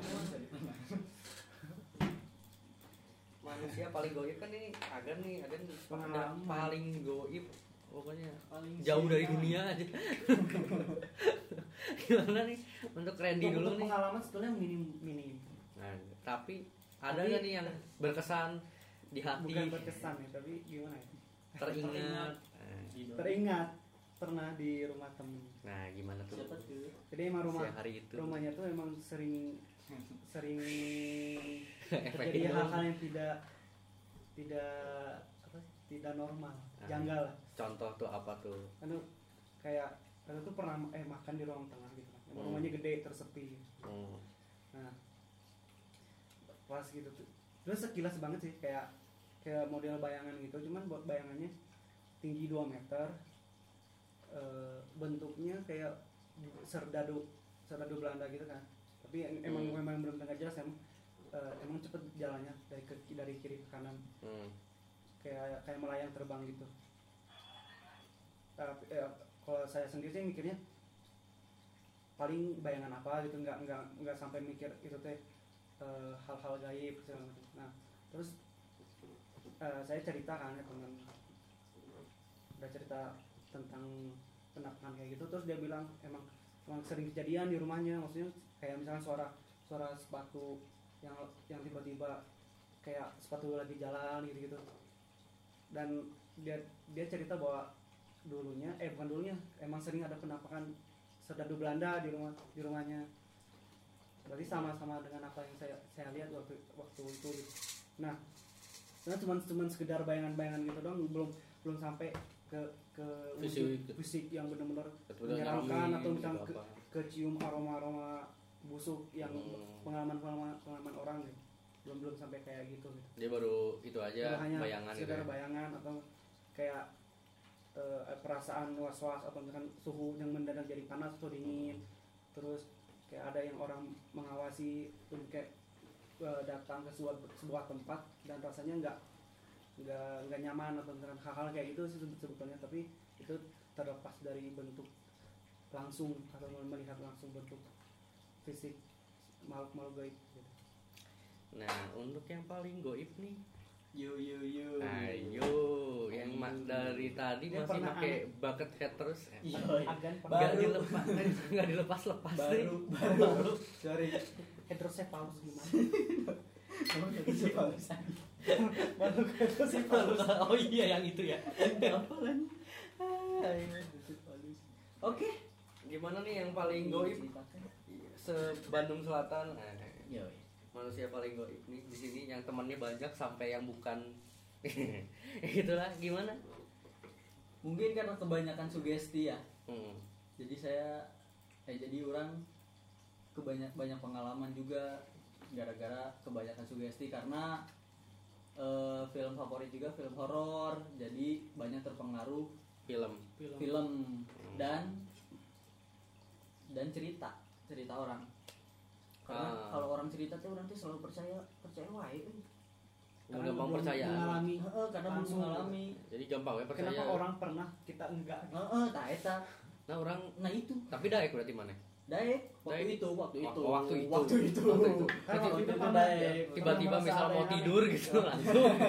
Manusia paling goib kan ini Agan nih, Agan Pengalaman. paling goib pokoknya paling jauh dari dunia aja. Gimana nih untuk Randy Untuk dulu nih? pengalaman sebetulnya minim minim Nah, tapi ada nggak nih yang berkesan di hati, bukan berkesan ya tapi gimana ya teringat? Teringat pernah di rumah temen Nah, gimana tuh? siapa tuh jadi emang rumah Siang hari itu. rumahnya tuh emang sering sering terjadi itu. hal-hal yang tidak tidak apa tidak normal Ah. janggal Contoh tuh apa tuh? tuh kayak kita tuh pernah eh makan di ruang tengah gitu kan Hmm. rumahnya gede tersepi Hmm. nah pas gitu tuh terus sekilas banget sih kayak kayak model bayangan gitu cuman buat bayangannya tinggi 2 meter Eh, bentuknya kayak serdadu serdadu Belanda gitu kan tapi em- emang Hmm. memang belum tengah jelas emang eh, emang cepet jalannya dari ke dari kiri ke kanan Hmm. kayak kayak melayang terbang gitu tapi eh, kalau saya sendiri sih mikirnya paling bayangan apa gitu nggak nggak nggak sampai mikir itu teh eh, hal-hal gaib segala macam nah terus eh, saya cerita kan ke teman udah cerita tentang penampakan kayak gitu terus dia bilang emang emang sering kejadian di rumahnya maksudnya kayak misalnya suara suara sepatu yang yang tiba-tiba kayak sepatu lagi jalan gitu gitu dan dia dia cerita bahwa dulunya eh bukan dulunya emang sering ada penampakan serdadu Belanda di rumah di rumahnya berarti sama-sama dengan apa yang saya saya lihat waktu waktu itu gitu. nah karena cuma cuma sekedar bayangan-bayangan gitu doang belum belum sampai ke ke Fisik. fisik yang benar-benar menyeramkan atau gitu misalnya ke, kecium aroma-aroma busuk yang Hmm. pengalaman-pengalaman pengalaman orang gitu. belum belum sampai kayak gitu gitu. dia baru itu aja Udah hanya bayangan gitu sekedar ya. bayangan atau kayak eh, perasaan was-was atau misalkan suhu yang mendadak jadi panas atau dingin terus kayak ada yang orang mengawasi untuk kayak eh, datang ke sebuah sebuah tempat dan rasanya nggak nggak nggak nyaman atau misalkan hal-hal kayak gitu sih sebe- sebetulnya tapi itu terlepas dari bentuk langsung atau melihat langsung bentuk fisik makhluk-makhluk gaib gitu. nah untuk yang paling goib nih. Yo yo yo. Ayo yang ma- dari tadi Dia masih pakai bucket hat terus ya. Iya. agan nggak Baru. dilepas nggak dilepas lepas baru baru. Baru. Sorry. Hidrocephalus gimana? Barusan makhluk hidrocephalus oh iya yang itu ya. Apa lagi? Oke gimana nih yang paling goib se Bandung Selatan. Eh, Yo, manusia paling goib nih di sini yang temannya banyak sampai yang bukan. Itulah gimana? Mungkin karena kebanyakan sugesti ya. Hmm. jadi saya eh jadi orang kebanyak banyak pengalaman juga gara-gara kebanyakan sugesti karena eh, film favorit juga film horor. Jadi banyak terpengaruh film. film film. dan dan cerita cerita orang. Karena Ah. kalau orang cerita tuh orang tuh selalu percaya percaya wae. Karena gampang percaya. mengalami. Heeh, karena belum Langsung. mengalami. jadi gampang ya percaya. Kenapa orang pernah kita enggak heeh tah eta. Nah orang nah itu. Tapi daek berarti mana? Daek. Waktu Daek. itu waktu Wak- itu. waktu itu. waktu itu. Waktu itu. Berarti waktu itu itu. Daek. tiba-tiba misal mau tidur gitu langsung.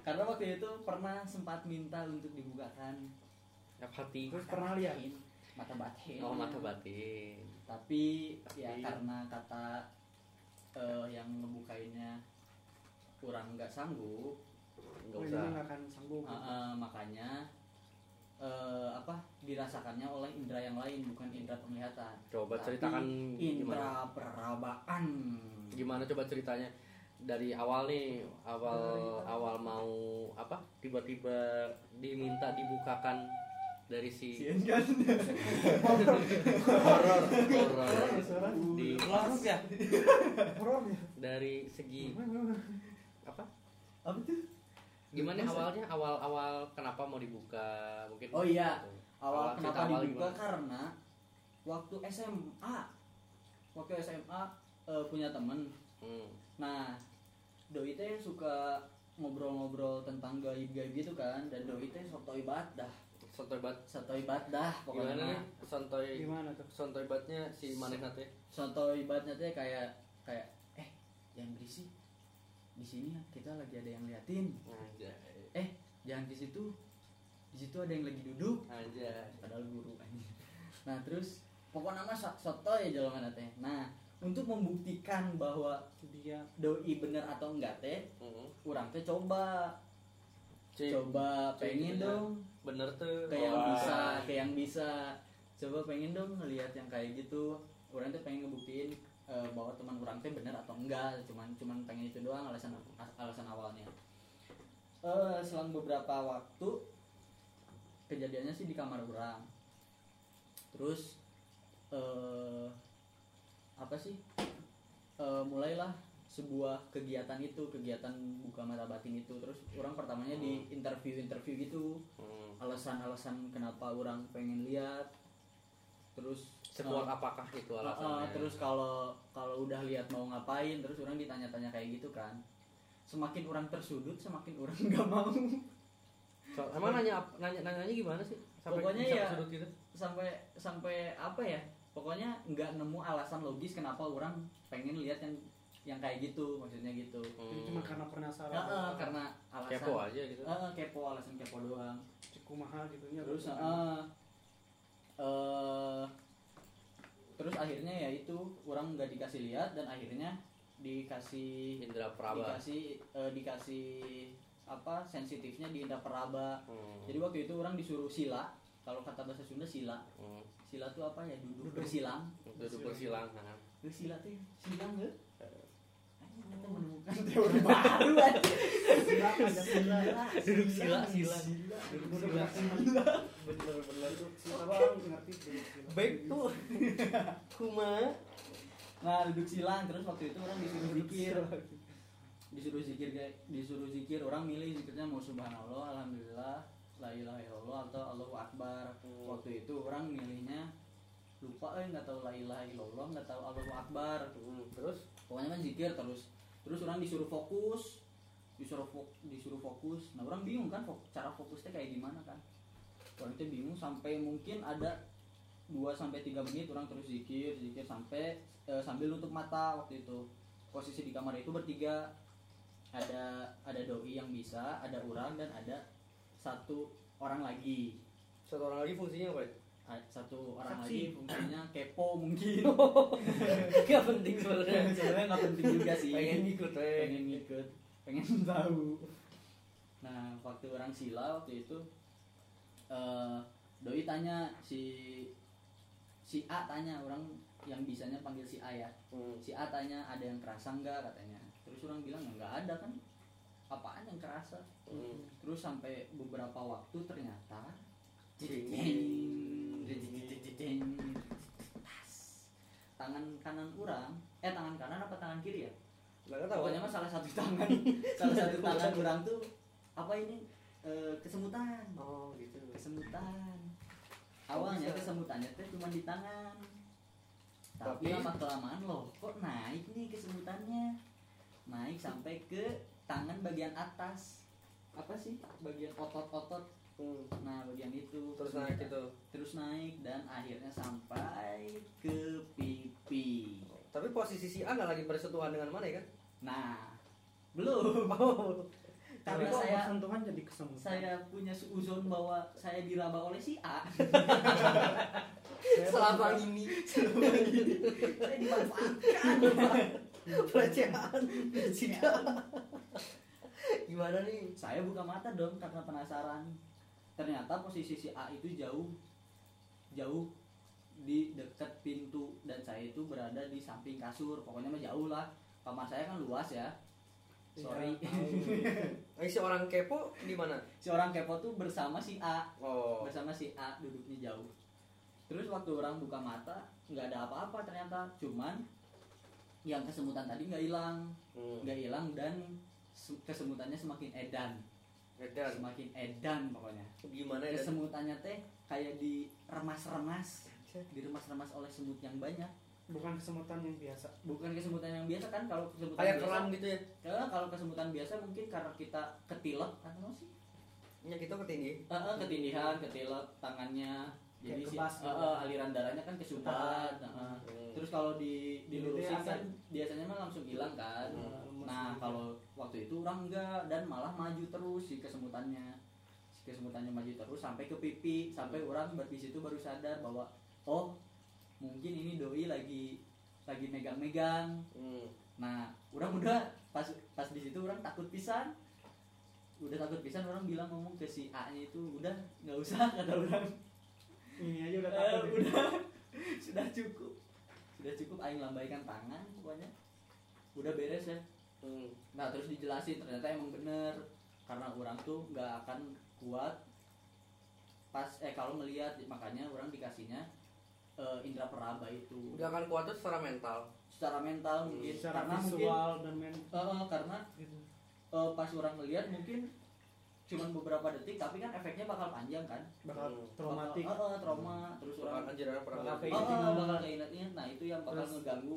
Karena waktu itu pernah sempat minta untuk dibukakan. Hati. Terus pernah lihat mata batin. Oh mata batin. Tapi ya Tapi- karena kata eh, yang ngebukainnya kurang nggak sanggup nggak oh, usah. nggak akan sanggup. Eh, eh, makanya eh, apa dirasakannya oleh indera yang lain bukan indera penglihatan. Coba Tapi ceritakan gimana? indera perabaan. Gimana coba ceritanya? Dari awal nih awal. awal mau apa tiba-tiba diminta dibukakan dari si kan horor horor di Larut ya? horor ya? Dari segi apa? Apa tuh gimana Masa? awalnya? Awal awal kenapa mau dibuka? Mungkin Oh iya. awal cerita kenapa awal dibuka gimana? karena waktu SMA waktu SMA eh, punya temen. Hmm. nah doi teh suka ngobrol-ngobrol tentang gaib-gaib gitu kan. Dan doi teh soto ibadah Santoy bat soto ibadah gimana nih? Pokoknya santoy gimana tuh? Santoy batnya si maneh teh soto ibadahnya teh kayak kayak eh jangan berisik di sini kita lagi ada yang liatin. Anjay. Eh jangan di situ. Di situ ada yang lagi duduk. Anjay. Padahal guru anjing. Nah, terus pokoknya nama so- soto ya jalan teh. Nah, untuk membuktikan bahwa dia doi bener atau enggak teh, Hmm. orang teh coba. Cik, coba cik, pengen bener. dong bener tuh. Kayak yang bisa kayak yang bisa. Coba pengen dong ngelihat yang kayak gitu. Orang tuh pengen ngebuktiin eh, bahwa teman orang teh bener atau enggak. Cuman cuman pengen itu doang alasan alasan awalnya. Eh selang beberapa waktu kejadiannya sih di kamar orang. Terus eh apa sih? Eh, mulailah sebuah kegiatan itu kegiatan buka mata batin itu. Terus orang pertamanya di interview interview gitu. Hmm. alasan-alasan kenapa orang pengen lihat. Terus sekuat eh, apakah itu eh, alasannya? eh, terus kalau kalau udah lihat mau ngapain terus orang ditanya-tanya kayak gitu kan. Semakin orang tersudut semakin orang nggak mau. So, emang nanya nanya nanyanya gimana sih? Pokoknya bisa ya- gitu? sampai sampai apa ya? Pokoknya nggak nemu alasan logis kenapa orang pengen lihat yang yang kayak gitu maksudnya gitu. Jadi cuma karena penasaran Eh, eh, karena alasan kepo aja gitu. Eh, eh, kepo alasan kepo doang. Cukup mahal gitu nya terus eh, eh, terus akhirnya ya itu orang nggak dikasih lihat dan akhirnya dikasih Indra Praba dikasih eh, dikasih apa sensitifnya di indra peraba. Hmm. jadi waktu itu orang disuruh sila kalau kata bahasa Sunda sila. Hmm. sila tuh apa ya? Duduk bersilang. Duduk bersilang. nah. Sila tuh ya, silang nggak Kita menemukan teori baru aja Sila, Pancasila. Duduk sila, sila. Duduk Sila. sila. Bener bener. Sila bang, ngerti sila. Baik tuh. Kuma. nah duduk silang terus waktu itu orang disuruh zikir disuruh zikir kayak disuruh zikir orang milih zikirnya mau subhanallah alhamdulillah la ilaha illallah atau allahu akbar waktu itu orang milihnya lupa eh nggak tahu la ilaha illallah nggak tahu allahu akbar Hmm, Terus pokoknya kan zikir terus terus orang disuruh fokus disuruh fok- disuruh fokus. Nah orang bingung kan fok- cara fokusnya kayak gimana kan? Orang itu bingung sampai mungkin ada 2 sampai 3 menit orang terus zikir zikir sampai eh, sambil nutup mata waktu itu. Posisi di kamar itu bertiga. Ada ada doi yang bisa ada orang dan ada satu orang lagi. Satu orang lagi fungsinya apa? Satu orang Saksi. lagi fungsinya kepo mungkin Gak penting sebenarnya. sebenarnya nggak penting juga sih Pengen ngikut eh. pengen ngikut pengen tahu nah waktu orang sila waktu itu eh doi tanya si si A tanya orang yang bisanya panggil si A ya Hmm. si A tanya ada yang kerasa nggak katanya terus orang bilang "Ya, nggak ada kan apaan yang kerasa Hmm. terus sampai beberapa waktu ternyata. Tas. tangan kanan orang eh tangan kanan apa tangan kiri ya? Pokoknya mah salah satu tangan. Salah satu tangan orang tuh apa ini? Eh, kesemutan. Oh gitu. kesemutan. Awalnya kesemutannya teh cuma di tangan. Tapi Tapi- lama kelamaan loh kok naik nih kesemutannya? Naik sampai ke tangan bagian atas. Apa sih? Bagian otot-otot Hmm. nah bagian itu Terus naik itu. terus naik dan akhirnya sampai ke pipi Tapi posisi si A nggak lagi bersentuhan dengan mana ya kan? nah belum Tapi karena kok saya sentuhan jadi kesemutan. saya punya seuzon bahwa saya diraba oleh si A Selama ini selama ini saya dimanfaatkan pelecehan. Gimana nih? saya buka mata dong karena penasaran ternyata posisi si A itu jauh jauh di dekat pintu dan saya itu berada di samping kasur. Pokoknya mah jauh lah. Kamar saya kan luas ya. Sorry. Iya, tahu. Eh, si orang kepo di mana? si orang kepo tuh bersama si A. Oh. bersama si A duduknya jauh. Terus waktu orang buka mata nggak ada apa-apa ternyata. Cuman yang kesemutan tadi nggak hilang. Hmm. nggak hilang dan se- kesemutannya semakin edan Edan. semakin edan pokoknya Gimana ya? kesemutannya teh kayak diremas-remas diremas-remas oleh semut yang banyak Bukan kesemutan yang biasa. bukan kesemutan yang biasa kan kalau kesemutan Kayak biasa keram gitu ya? Ya, kalau kesemutan biasa mungkin karena kita ketilep atau sih Ya kita ketinggi. Eh, eh, ketindihan ketilep tangannya jadi si kebas gitu. eh, aliran darahnya kan kesumbat eh, eh. Hmm. terus kalau di dilurusin kan biasanya mah langsung hilang kan Hmm. nah kalau waktu itu orang enggak dan malah maju terus si kesemutannya si kesemutannya maju terus sampai ke pipi sampai orang di situ baru sadar bahwa oh mungkin ini doi lagi lagi megang-megang Hmm. nah orang udah pas pas di situ orang takut pisan udah takut pisan orang bilang ngomong ke si A nya itu udah nggak usah kata orang Ini aja udah Eh, takut. ya. udah sudah cukup sudah cukup aing lambaikan tangan pokoknya udah beres ya Hmm. nah terus dijelasin ternyata emang bener karena orang tuh nggak akan kuat pas eh kalau ngelihat makanya orang dikasihnya eh, indra peraba itu Udah akan kuat tuh secara mental. secara mental Hmm, mungkin Secara karena mungkin visual dan men eh, eh, karena gitu. eh, pas orang ngelihat mungkin cuman beberapa detik tapi kan efeknya bakal panjang kan bakal Hmm. traumatik. Bakal- eh, eh, trauma terus orang Orang anjir orang pernah Bakal kayak Oh, oh, bakal keinget-inget. Nah, itu yang bakal Terus- ngeganggu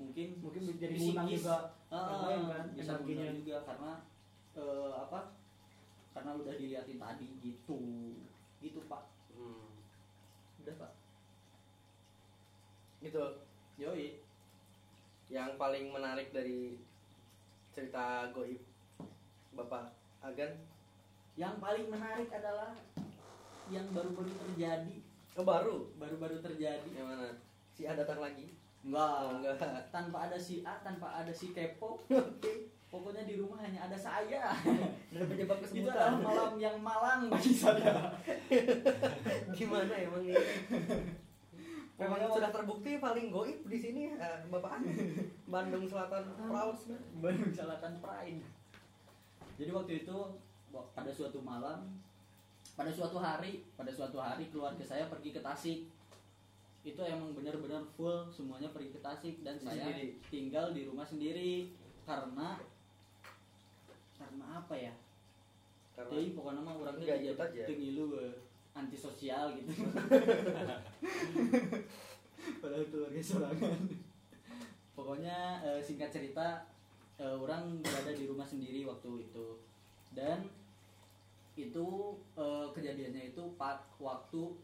mungkin Mungkin jadi menang juga. Yang lain kan, bisa menang juga karena eh, apa? Karena udah diliatin tadi gitu. Gitu, Pak. Hmm. Udah, Pak. Gitu. Yoi. Yang paling menarik dari cerita goib Bapak Agan. Yang paling menarik adalah yang baru-baru terjadi, Oh baru. baru-baru terjadi. Yang mana? Si A datang lagi. Enggak. Oh enggak. Tanpa ada si A, tanpa ada si kepo. Oke. pokoknya di rumah hanya ada saya dan penyebab itu adalah kesemutan malam yang malang bagi saya gimana emang ini memang Pokoknya sudah terbukti paling goib di sini eh, bapak. Bandung Selatan Proud Bandung Selatan Pride jadi waktu itu pada suatu malam pada suatu hari pada suatu hari keluarga saya pergi ke Tasik. Itu emang benar-benar full semuanya pergi ke Tasik dan Di saya sendiri? tinggal di rumah sendiri. Karena karena apa ya? Karena jadi pokoknya mah orang teh ikut aja. tengilu antisosial gitu. Padahal keluarga sorangan. Pokoknya eh, singkat cerita eh, orang berada di rumah sendiri waktu itu. Dan itu eh, kejadiannya itu pak waktu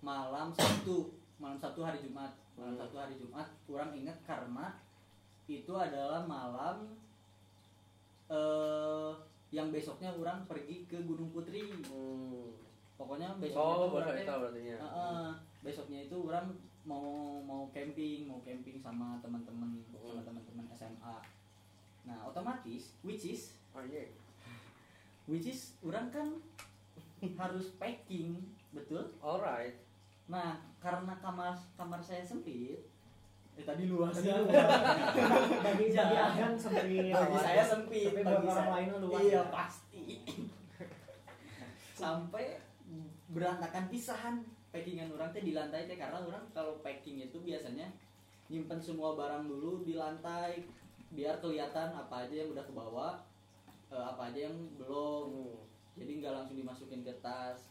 malam Sabtu. Malam Sabtu hari Jumat. Malam Hmm. Sabtu hari Jumat orang ingat karena itu adalah malam eh yang besoknya orang pergi ke Gunung Putri. Hmm. pokoknya besoknya oh baru orang tahu berarti ya Heeh, besoknya itu orang mau mau camping mau camping sama teman-teman sama Hmm. teman-teman SMA nah otomatis which is oh iya which is orang kan harus packing betul? Alright. Nah karena kamar kamar saya sempit eh tadi luas. Tadi ya luas. bagi Ya. bagi Agan sempit. Bagi saya sempit tapi bagi buat orang lain luas iya ya. pasti. Sampai berantakan pisahan packingan orang teh di lantai teh karena orang kalau packing itu biasanya nyimpen semua barang dulu di lantai biar kelihatan apa aja yang udah ke eh, apa aja yang belum. Hmm. jadi nggak langsung dimasukin ke tas.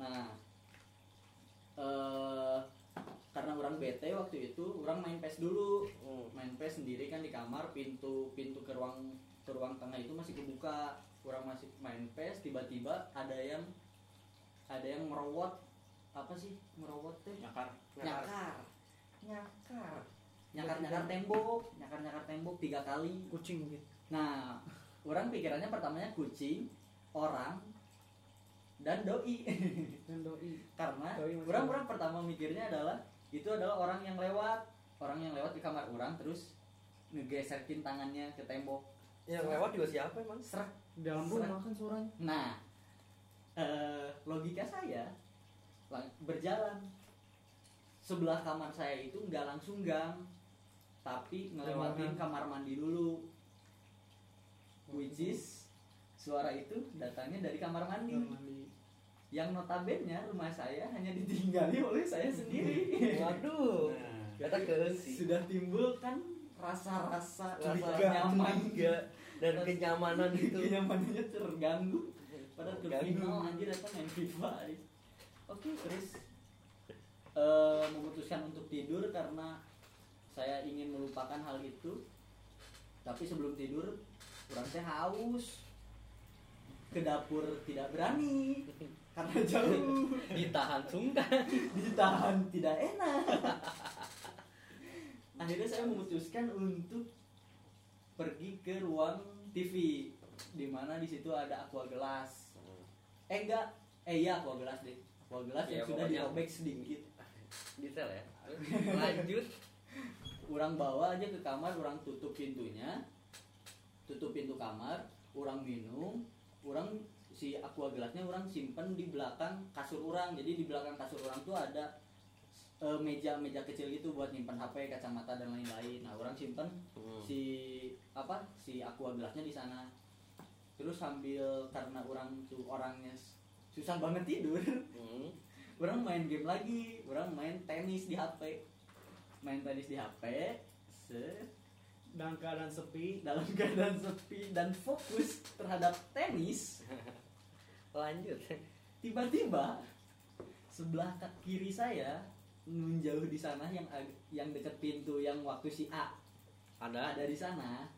Nah eh karena orang bete waktu itu orang main pes dulu. Hmm. main PES sendiri kan di kamar pintu pintu ke ruang ke ruang tengah itu masih kebuka. Kurang masih main PES tiba-tiba ada yang ada yang merowot apa sih? Merowot teh? Nyakar. Nyakar. Nyakar. Nyakar nyakar tembok. Nyakar nyakar tembok tiga kali. Kucing gitu nah orang pikirannya pertamanya kucing orang dan doi. Dan doi. Karena Doi masih orang ada. orang pertama mikirnya adalah itu adalah orang yang lewat. Orang yang lewat di kamar orang terus ngegesekin tangannya ke tembok. Yang lewat juga siapa emang? Serak dalam rumah kan suaranya nah eh, logika saya lang- berjalan. Sebelah kamar saya itu nggak langsung gang tapi ngelewatin Jangan. kamar mandi dulu which is suara itu datangnya dari kamar mandi. Kamar mandi. Yang notabene rumah saya hanya ditinggali oleh saya sendiri. Waduh. Nah. Kata ke sih. Sudah timbul kan rasa-rasa nyaman. curiga. Dan kenyamanan itu. kenyamanannya terganggu. Pada Terganggu. terminal anjir datang main FIFA oke terus eh, memutuskan untuk tidur karena saya ingin melupakan hal itu. Tapi sebelum tidur kurang saya haus. Ke dapur tidak berani. Karena jauh. Ditahan sungkan. Ditahan tidak enak. Akhirnya saya memutuskan untuk pergi ke ruang TV di mana di situ ada aqua gelas. Eh enggak. Eh iya aqua gelas deh. Aqua gelas Iya, yang sudah dirobek sedikit. Detail ya. Lanjut. Orang bawa aja ke kamar orang tutup pintunya tutup pintu kamar orang minum orang si aqua gelasnya orang simpen di belakang kasur orang jadi di belakang kasur orang tuh ada eh, meja meja kecil gitu buat nyimpen HP kacamata dan lain-lain. Nah orang simpen Hmm. si apa si aqua gelasnya di sana. Terus sambil karena orang tuh orangnya susah banget tidur Hmm. orang main game lagi. Orang main tenis di HP main tenis di HP set dalam keadaan sepi dalam keadaan sepi dan fokus terhadap tenis. Lanjut. Tiba-tiba sebelah kiri saya menjauh di sana yang yang dekat pintu yang waktu si A ada. ada di sana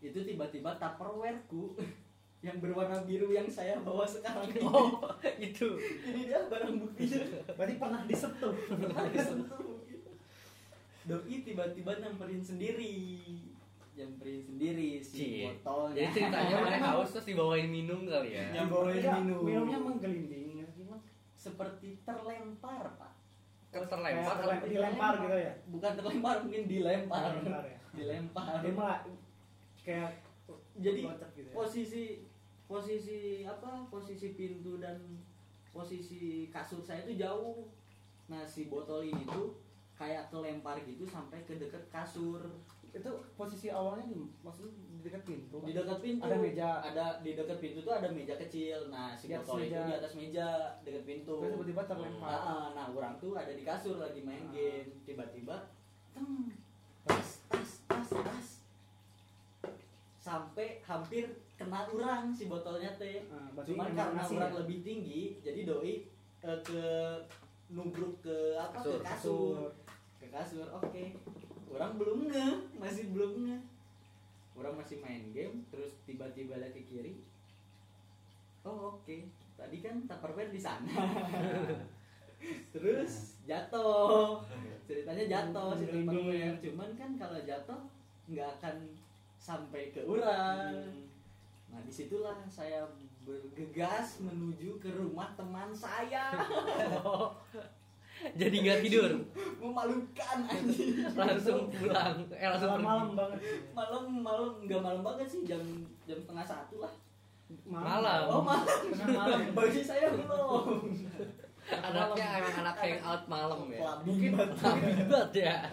itu tiba-tiba tupperwareku yang berwarna biru yang saya bawa sekarang ini. Oh itu. Ini dia barang buktinya berarti pernah disentuh. Pernah disentuh. Doi tiba-tiba nyamperin sendiri. Nyamperin sendiri si Cie. botolnya. Jadi ceritanya mereka haus terus dibawain minum kali ya? Yang bawain Enggak, minum. minumnya menggelinding ya gimana seperti terlempar pak. Terlempar? Tapi dilempar gitu ya? Bukan terlempar mungkin dilempar. Dilempar ya? Dilempar. Dia malah kayak Jadi, gitu ya. posisi posisi apa posisi pintu dan posisi kasur saya itu jauh. Nah si botol ini tuh kayak kelempar gitu sampai ke deket kasur. Itu posisi awalnya di maksudnya di dekat pintu di dekat pintu. Ada meja. ada di dekat pintu tuh ada meja kecil. Nah si Di atas botol itu di atas meja dekat pintu. Terus tiba-tiba terlempar. Nah, ah, nah orang tuh ada di kasur lagi main Ah. game. Tiba-tiba teng, tas tas tas tas sampai hampir kena orang si botolnya teh. Nah, cuman memang karena orang ya? lebih tinggi jadi doi eh, ke nubruk ke apa Kasur. ke kasur kasur oke. Orang belum nge masih belum nge. Orang masih main game terus tiba-tiba lagi ke kiri. Oh oke. Tadi kan tupperware di sana. Terus jatuh. Ceritanya jatuh si tupperware. Cuman kan kalau jatuh nggak akan sampai ke orang. Nah di situlah saya bergegas menuju ke rumah teman saya jadi nggak tidur. Memalukan anjing. Langsung pulang. Eh langsung malam pergi. banget. Malam malam. Nggak malam banget sih. Jam jam setengah satu lah. Malam. oh malam. Tengah malam. Bagi saya belum. Anaknya emang anak hang out malam ya? Mungkin hebat ya.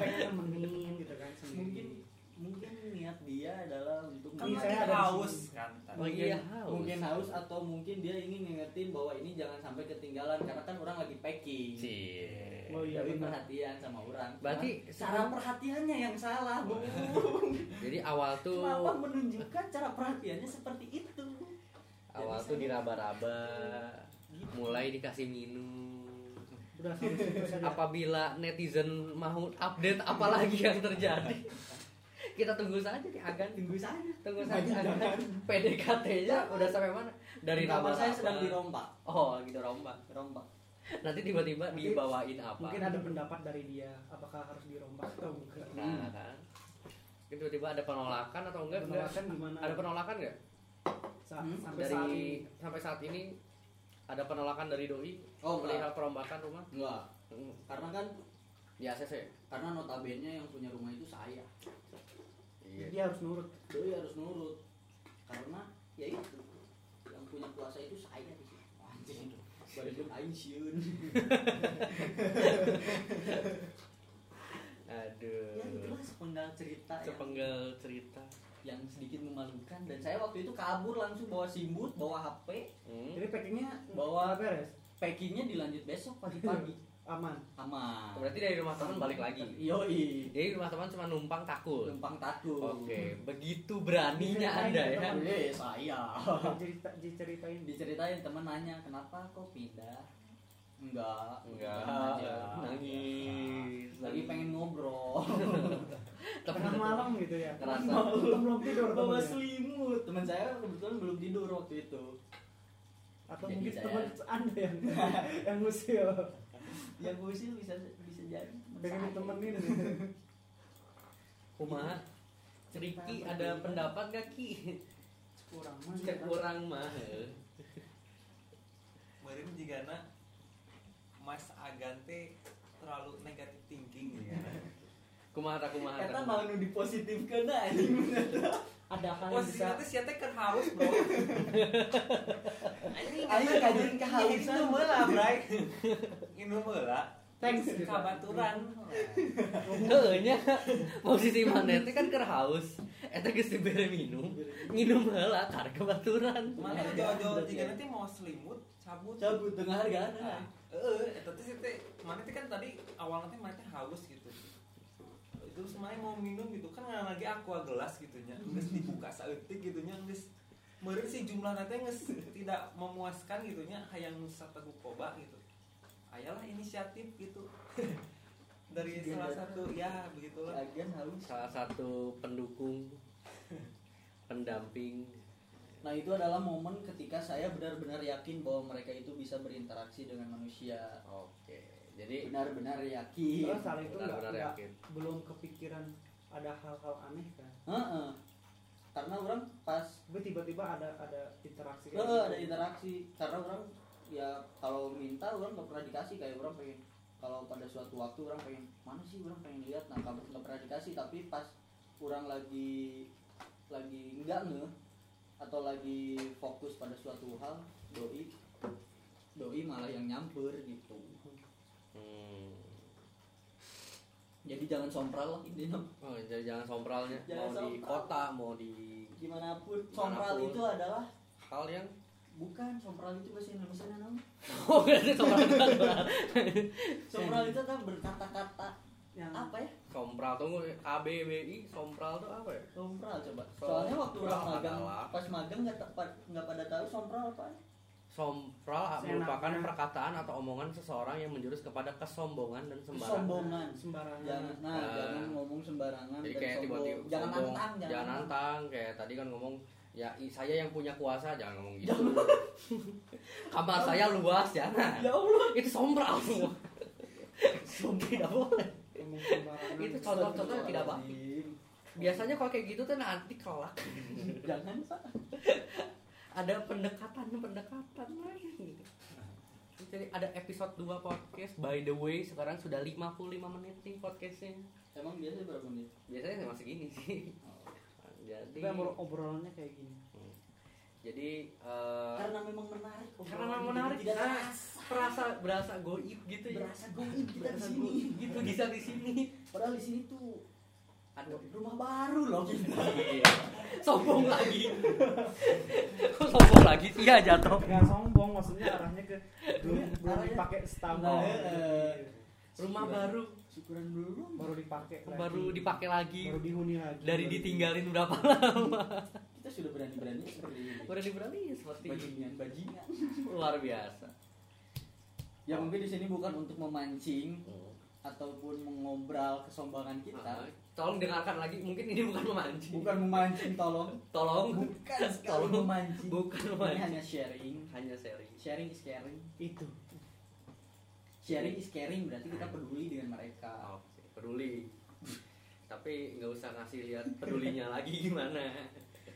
Gitu kan sendiri. mungkin mungkin niat dia adalah untuk kan Iya, saya haus mungkin iya, haus. mungkin haus atau mungkin dia ingin ngingetin bahwa ini jangan sampai ketinggalan karena kan orang lagi packing. Cie. Oh iya Jadi benar. perhatian sama orang. Berarti Cuman cara perhatiannya yang salah bu. Jadi awal tuh kenapa menunjukkan cara perhatiannya seperti itu? Awal Jadi tuh diraba-raba. Mulai dikasih minum. Udah apabila netizen mau update apalagi yang terjadi kita tunggu saja nih agan tunggu saja tunggu saja. Agan. PDKT-nya udah sampai mana? Dari nama saya sedang dirombak. Oh gitu rombak rombak. Nanti tiba-tiba dibawain apa? mungkin ada pendapat dari dia apakah harus dirombak atau enggak. Nah kan. Mungkin tiba-tiba ada penolakan atau enggak? Enggak. Penolakan gimana? Ada penolakan enggak? Sa- Hmm, sampai dari saat ini. sampai saat ini ada penolakan dari doi oh melihat perombakan rumah? Enggak. Hmm, karena kan di ACC karena notabene yang punya rumah itu saya iya. Dia harus nurut. Doi harus nurut. Karena ya itu. Yang punya kuasa itu saya di sini anjing. Baru belum aing siun. Aduh. Ya itulah sepenggal cerita yang, sepenggal cerita. yang sedikit memalukan. Dan saya waktu itu kabur langsung bawa simbut bawa HP Hmm. jadi packingnya Bawa- bawa beres? packingnya dilanjut besok pagi-pagi aman. Aman. Berarti dari rumah teman balik lagi? Yoi. Jadi rumah teman cuma numpang takut? Numpang takut. Oke begitu beraninya anda ya? Eh, saya. Cerita diceritain. Diceritain temen nanya kenapa kok pindah? Enggak. Enggak. Aja nangis. Lagi pengen ngobrol. Tengah malam gitu ya? Kerasa. belum belum tidur bawa selimut. Teman saya kebetulan belum tidur waktu itu. Atau Jadi mungkin saya- teman anda yang yang ngusil yang usil bisa bisa jadi. Pengen ditemenin. kumaha? Riki ada pendapat gak Ki? kurang mah. Cek kurang mah Meureun jigana Mas Agante terlalu negatif thinking ya. Kumaha tak kumaha? Eta kumaha. mau nu dipositifkeun anjing ada hal yang Posisi bisa nanti sia teh keur haus, Bro. Aing kajian kehausan. Itu meula, Bray. Ini meula. thanks gitu Kabaturan. Heeh nya posisi mana teh kan keur haus. Eta geus dibere minum. Nginum heula karena kebaturan. Mana jauh-jauh jika nanti mau selimut, cabut. cabut tengah harga Nah, Heeh, eta teh teh mana teh kan tadi awalnya teh mana teh haus Itu semuanya mau minum gitu kan nggak lagi aqua gelas gitu nya. Geus dibuka saeutik gitu nya geus meureun sih jumlah nanti geus tidak memuaskan gitu nya hayang sateguk koba gitu. Ayalah inisiatif gitu. Dari salah satu ya begitulah. Agen haus Salah satu pendukung pendamping Nah itu adalah momen ketika saya benar-benar yakin bahwa mereka itu bisa berinteraksi dengan manusia Oke. Jadi Benar-benar yakin. Terus hal itu nggak Benar-benar nggak- yakin. belum kepikiran ada hal-hal aneh kan? Heeh. Karena orang pas tiba-tiba ada ada interaksi Eh, kayak ada gitu. interaksi. Karena orang ya kalau minta orang nggak pernah dikasih. Kayak orang pengen kalau pada suatu waktu orang pengen mana sih orang pengen lihat? Nah kamu nggak pernah dikasih. Tapi pas orang lagi lagi enggak nge atau lagi fokus pada suatu hal doi doi malah yang nyamper gitu Hmm. jadi jangan sompral lah intinya. Oh, jadi jangan sompralnya. Jangan mau di sompral. kota, mau di gimana pun sompral itu adalah hal yang bukan sompral itu bahasa Indonesia namanya Oh, berarti sompral sompral itu kan berkata-kata yang apa ya? Sompral tunggu. A B B I sompral tuh apa ya? sompral coba. Soalnya waktu orang magang pas magang nggak tepat nggak pada tahu sompral apa Sompral merupakan perkataan atau omongan seseorang yang menjurus kepada kesombongan dan sembarangan. kesombongan sembarangan jangan nah, Nah. jangan ngomong sembarangan Jadi dan kayak sombong. tiba-tiba jangan sombong, nantang jangan nantang kayak tadi kan ngomong ya saya yang punya kuasa jangan ngomong gitu. Kamar saya luas jangan. ya Allah Itu sompral semua. Tidak boleh. Itu contoh-contoh yang tidak baik. Biasanya kalau kayak gitu tuh nanti kelak jangan Sa. Ada pendekatan pendekatan lagi. Jadi ada episode 2 podcast by the way sekarang sudah 55 menit nih podcastnya. emang biasa berapa menit? Biasanya masih gini sih. Jadi Tapi obrol- obrolannya kayak gini. Jadi eh, karena memang menarik karena memang menarik tidak nah, perasa berasa goib gitu ya. Berasa goib kita di sini. gitu bisa di sini. Padahal di sini tuh ada rumah baru loh. Kita Iya. sombong lagi. Kok sombong lagi? Sih ya jatuh. Nggak sombong maksudnya arahnya ke belum belum dipakai setahun. Nah, gitu. eh. rumah Syukuran. baru. Syukuran dulu. Baru dipakai lagi. baru dipakai lagi. Baru dihuni lagi. Dari Baru- ditinggalin berapa lama? Kita sudah berani berani seperti ini. Berani berani seperti bajingan bajingan. Luar biasa. Ya mungkin di sini bukan untuk memancing ataupun mengobral kesombongan kita tolong dengarkan lagi mungkin ini bukan memancing. Bukan memancing tolong. Tolong. Bukan Tolong. memancing. Bukan ini memancing hanya sharing. hanya sharing. Sharing is caring. Itu. Sharing is caring berarti kita peduli dengan mereka. Oke, peduli. Tapi nggak usah ngasih lihat pedulinya lagi gimana.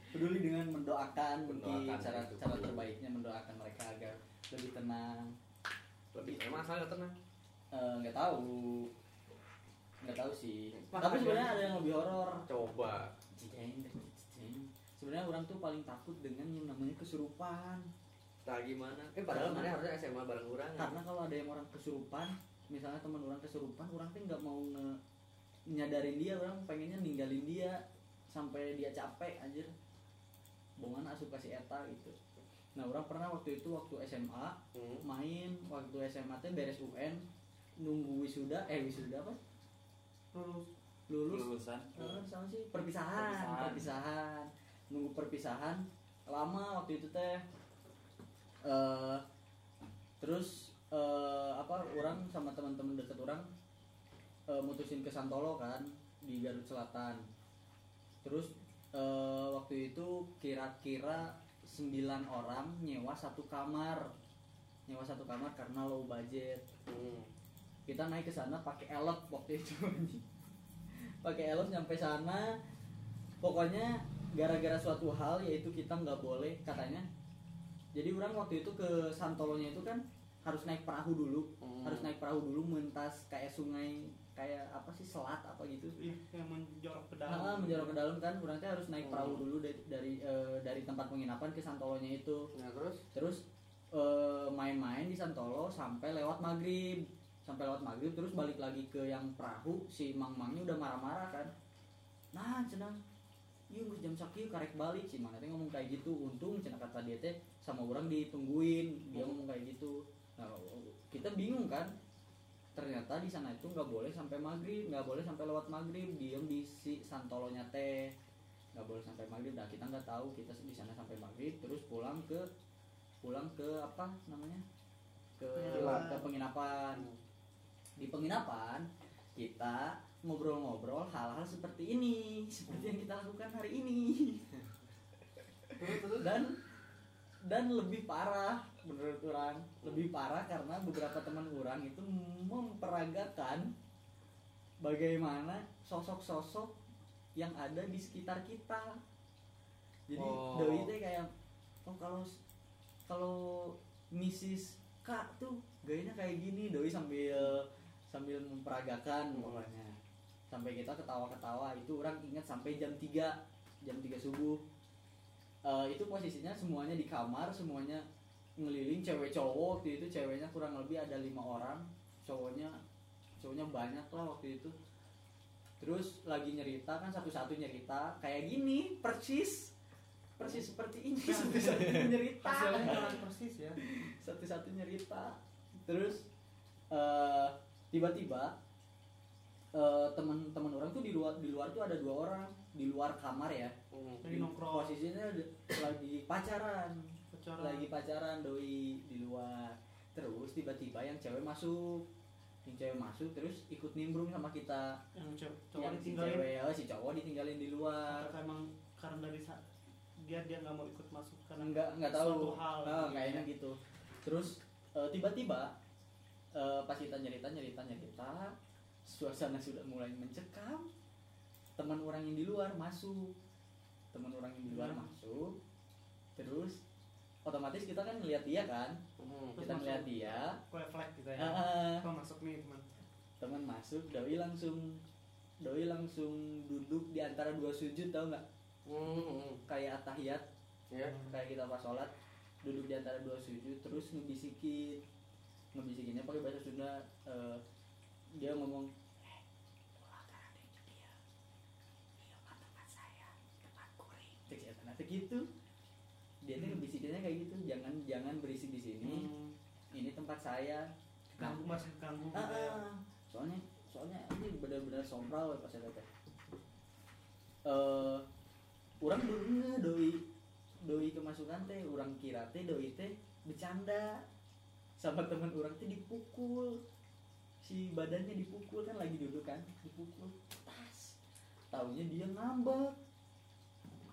peduli dengan mendoakan mungkin Mendoakan, cara itu. cara terbaiknya mendoakan mereka agar lebih tenang. Lebih emang saya tenang. Eh, nggak tahu nggak tahu sih tapi sebenarnya ada yang lebih horor Coba. Sebenarnya orang tuh paling takut dengan yang namanya kesurupan Tak gimana? Eh padahal mana harusnya SMA bareng orang. karena kalau ada yang orang kesurupan misalnya teman orang kesurupan orang tuh nggak mau nge nyadarin dia orang pengennya ninggalin dia sampai dia capek anjir bongan asup kasih eta gitu nah orang pernah waktu itu waktu SMA Hmm. main waktu SMA teh beres UN nunggu wisuda eh wisuda apa lulus lulus. Lulusan. Eh, sama sih. Perpisahan, Perpisahan. perpisahan. Nunggu perpisahan. Lama waktu itu teh. Eh terus eh, apa orang sama teman-teman dekat orang eh, mutusin ke Santolo kan di Garut Selatan. Terus eh, waktu itu kira-kira 9 orang nyewa satu kamar. Nyewa satu kamar karena low budget. Hmm. Kita naik ke sana pakai elep waktu itu. Pakai elep nyampe sana. Pokoknya gara-gara suatu hal yaitu kita nggak boleh katanya. Jadi orang waktu itu ke Santolonya itu kan harus naik perahu dulu. Hmm. harus naik perahu dulu mentas kayak sungai kayak apa sih selat apa gitu. Iya, yang menjorok ke dalam. Ah, menjorok ke dalam kan. Teh harus naik perahu Hmm. dulu dari dari, eh, dari tempat penginapan ke Santolonya itu. Nah terus? terus eh, main-main di Santolo sampai lewat maghrib sampai lewat maghrib terus balik lagi ke yang perahu si mang mangnya udah marah-marah kan. Nah cenah iya jam sakit karek balik. Si mang teh ngomong kayak gitu untung cenah kata dia teh sama orang ditungguin. Dia ngomong kayak gitu. Nah kita bingung kan. Ternyata di sana itu nggak boleh sampai maghrib nggak boleh sampai lewat maghrib. Diem di si santolonya teh. Nggak boleh sampai maghrib. Nah kita nggak tahu kita di sana sampai maghrib terus pulang ke pulang ke apa namanya? Ke ke penginapan di penginapan kita ngobrol-ngobrol hal-hal seperti ini seperti yang kita lakukan hari ini dan dan lebih parah menurut orang lebih parah karena beberapa teman orang itu memperagakan bagaimana sosok-sosok yang ada di sekitar kita jadi Oh. doi teh kayak oh kalau kalau Mrs. K tuh gayanya kayak gini doi sambil sambil memperagakan. Pokoknya. Sampai kita ketawa-ketawa itu orang ingat sampai jam 3 jam 3 subuh. Eh, itu posisinya semuanya di kamar semuanya ngeliling cewek cowok. Waktu itu ceweknya kurang lebih ada lima orang cowoknya cowoknya banyak lah waktu itu. Terus lagi nyerita kan satu-satu nyerita kayak gini persis. Persis seperti ini. Satu-satu nyerita. Persis ya. Satu-satu nyerita. Terus eh, tiba-tiba eh, teman-teman orang tuh di luar di luar tuh ada dua orang di luar kamar ya. Hmm. lagi nongkrong. Posisinya lagi pacaran. Pacaran. Lagi pacaran doi di luar. Terus tiba-tiba yang cewek masuk. Yang cewek masuk terus ikut nimbrung sama kita. Yang cewek cowok yang si ditinggalin. cewek oh, si cowok ditinggalin di luar. Apakah emang karena dari dia dia nggak mau ikut masuk karena nggak nggak tahu. hal Ah, kayaknya gitu. Terus eh, tiba-tiba eh, pas kita nyerita nyerita nyerita suasana sudah mulai mencekam. Teman orang yang di luar masuk. Teman orang yang di luar Hmm. masuk. Terus otomatis kita kan ngeliat dia kan? Hmm. Kita masuk. ngeliat dia. Refleks gitu ya. Ah, apa masuk nih teman. Teman masuk doi langsung doi langsung duduk di antara dua sujud tau nggak? Hmm, kayak tahiyat. Ya. kayak kita pas sholat duduk di antara dua sujud terus ngebisikin ngebisikinnya pakai bahasa Sunda eh, dia ngomong "Eh, keluarkan adiknya dia. Dia ke tempat saya, tempat kuring." Cek ya, gitu dia tuh ngebisikinnya kayak gitu jangan jangan berisik di sini Hmm. ini tempat saya ganggu masih ganggu Ah, ya. ah. soalnya soalnya ini benar-benar sombral ya pas saya teh eh orang dulunya doi doi kemasukan teh orang kira teh doi teh bercanda sama teman orang teh dipukul. Si badannya dipukul kan lagi duduk kan dipukul tas. Taunya dia ngambek.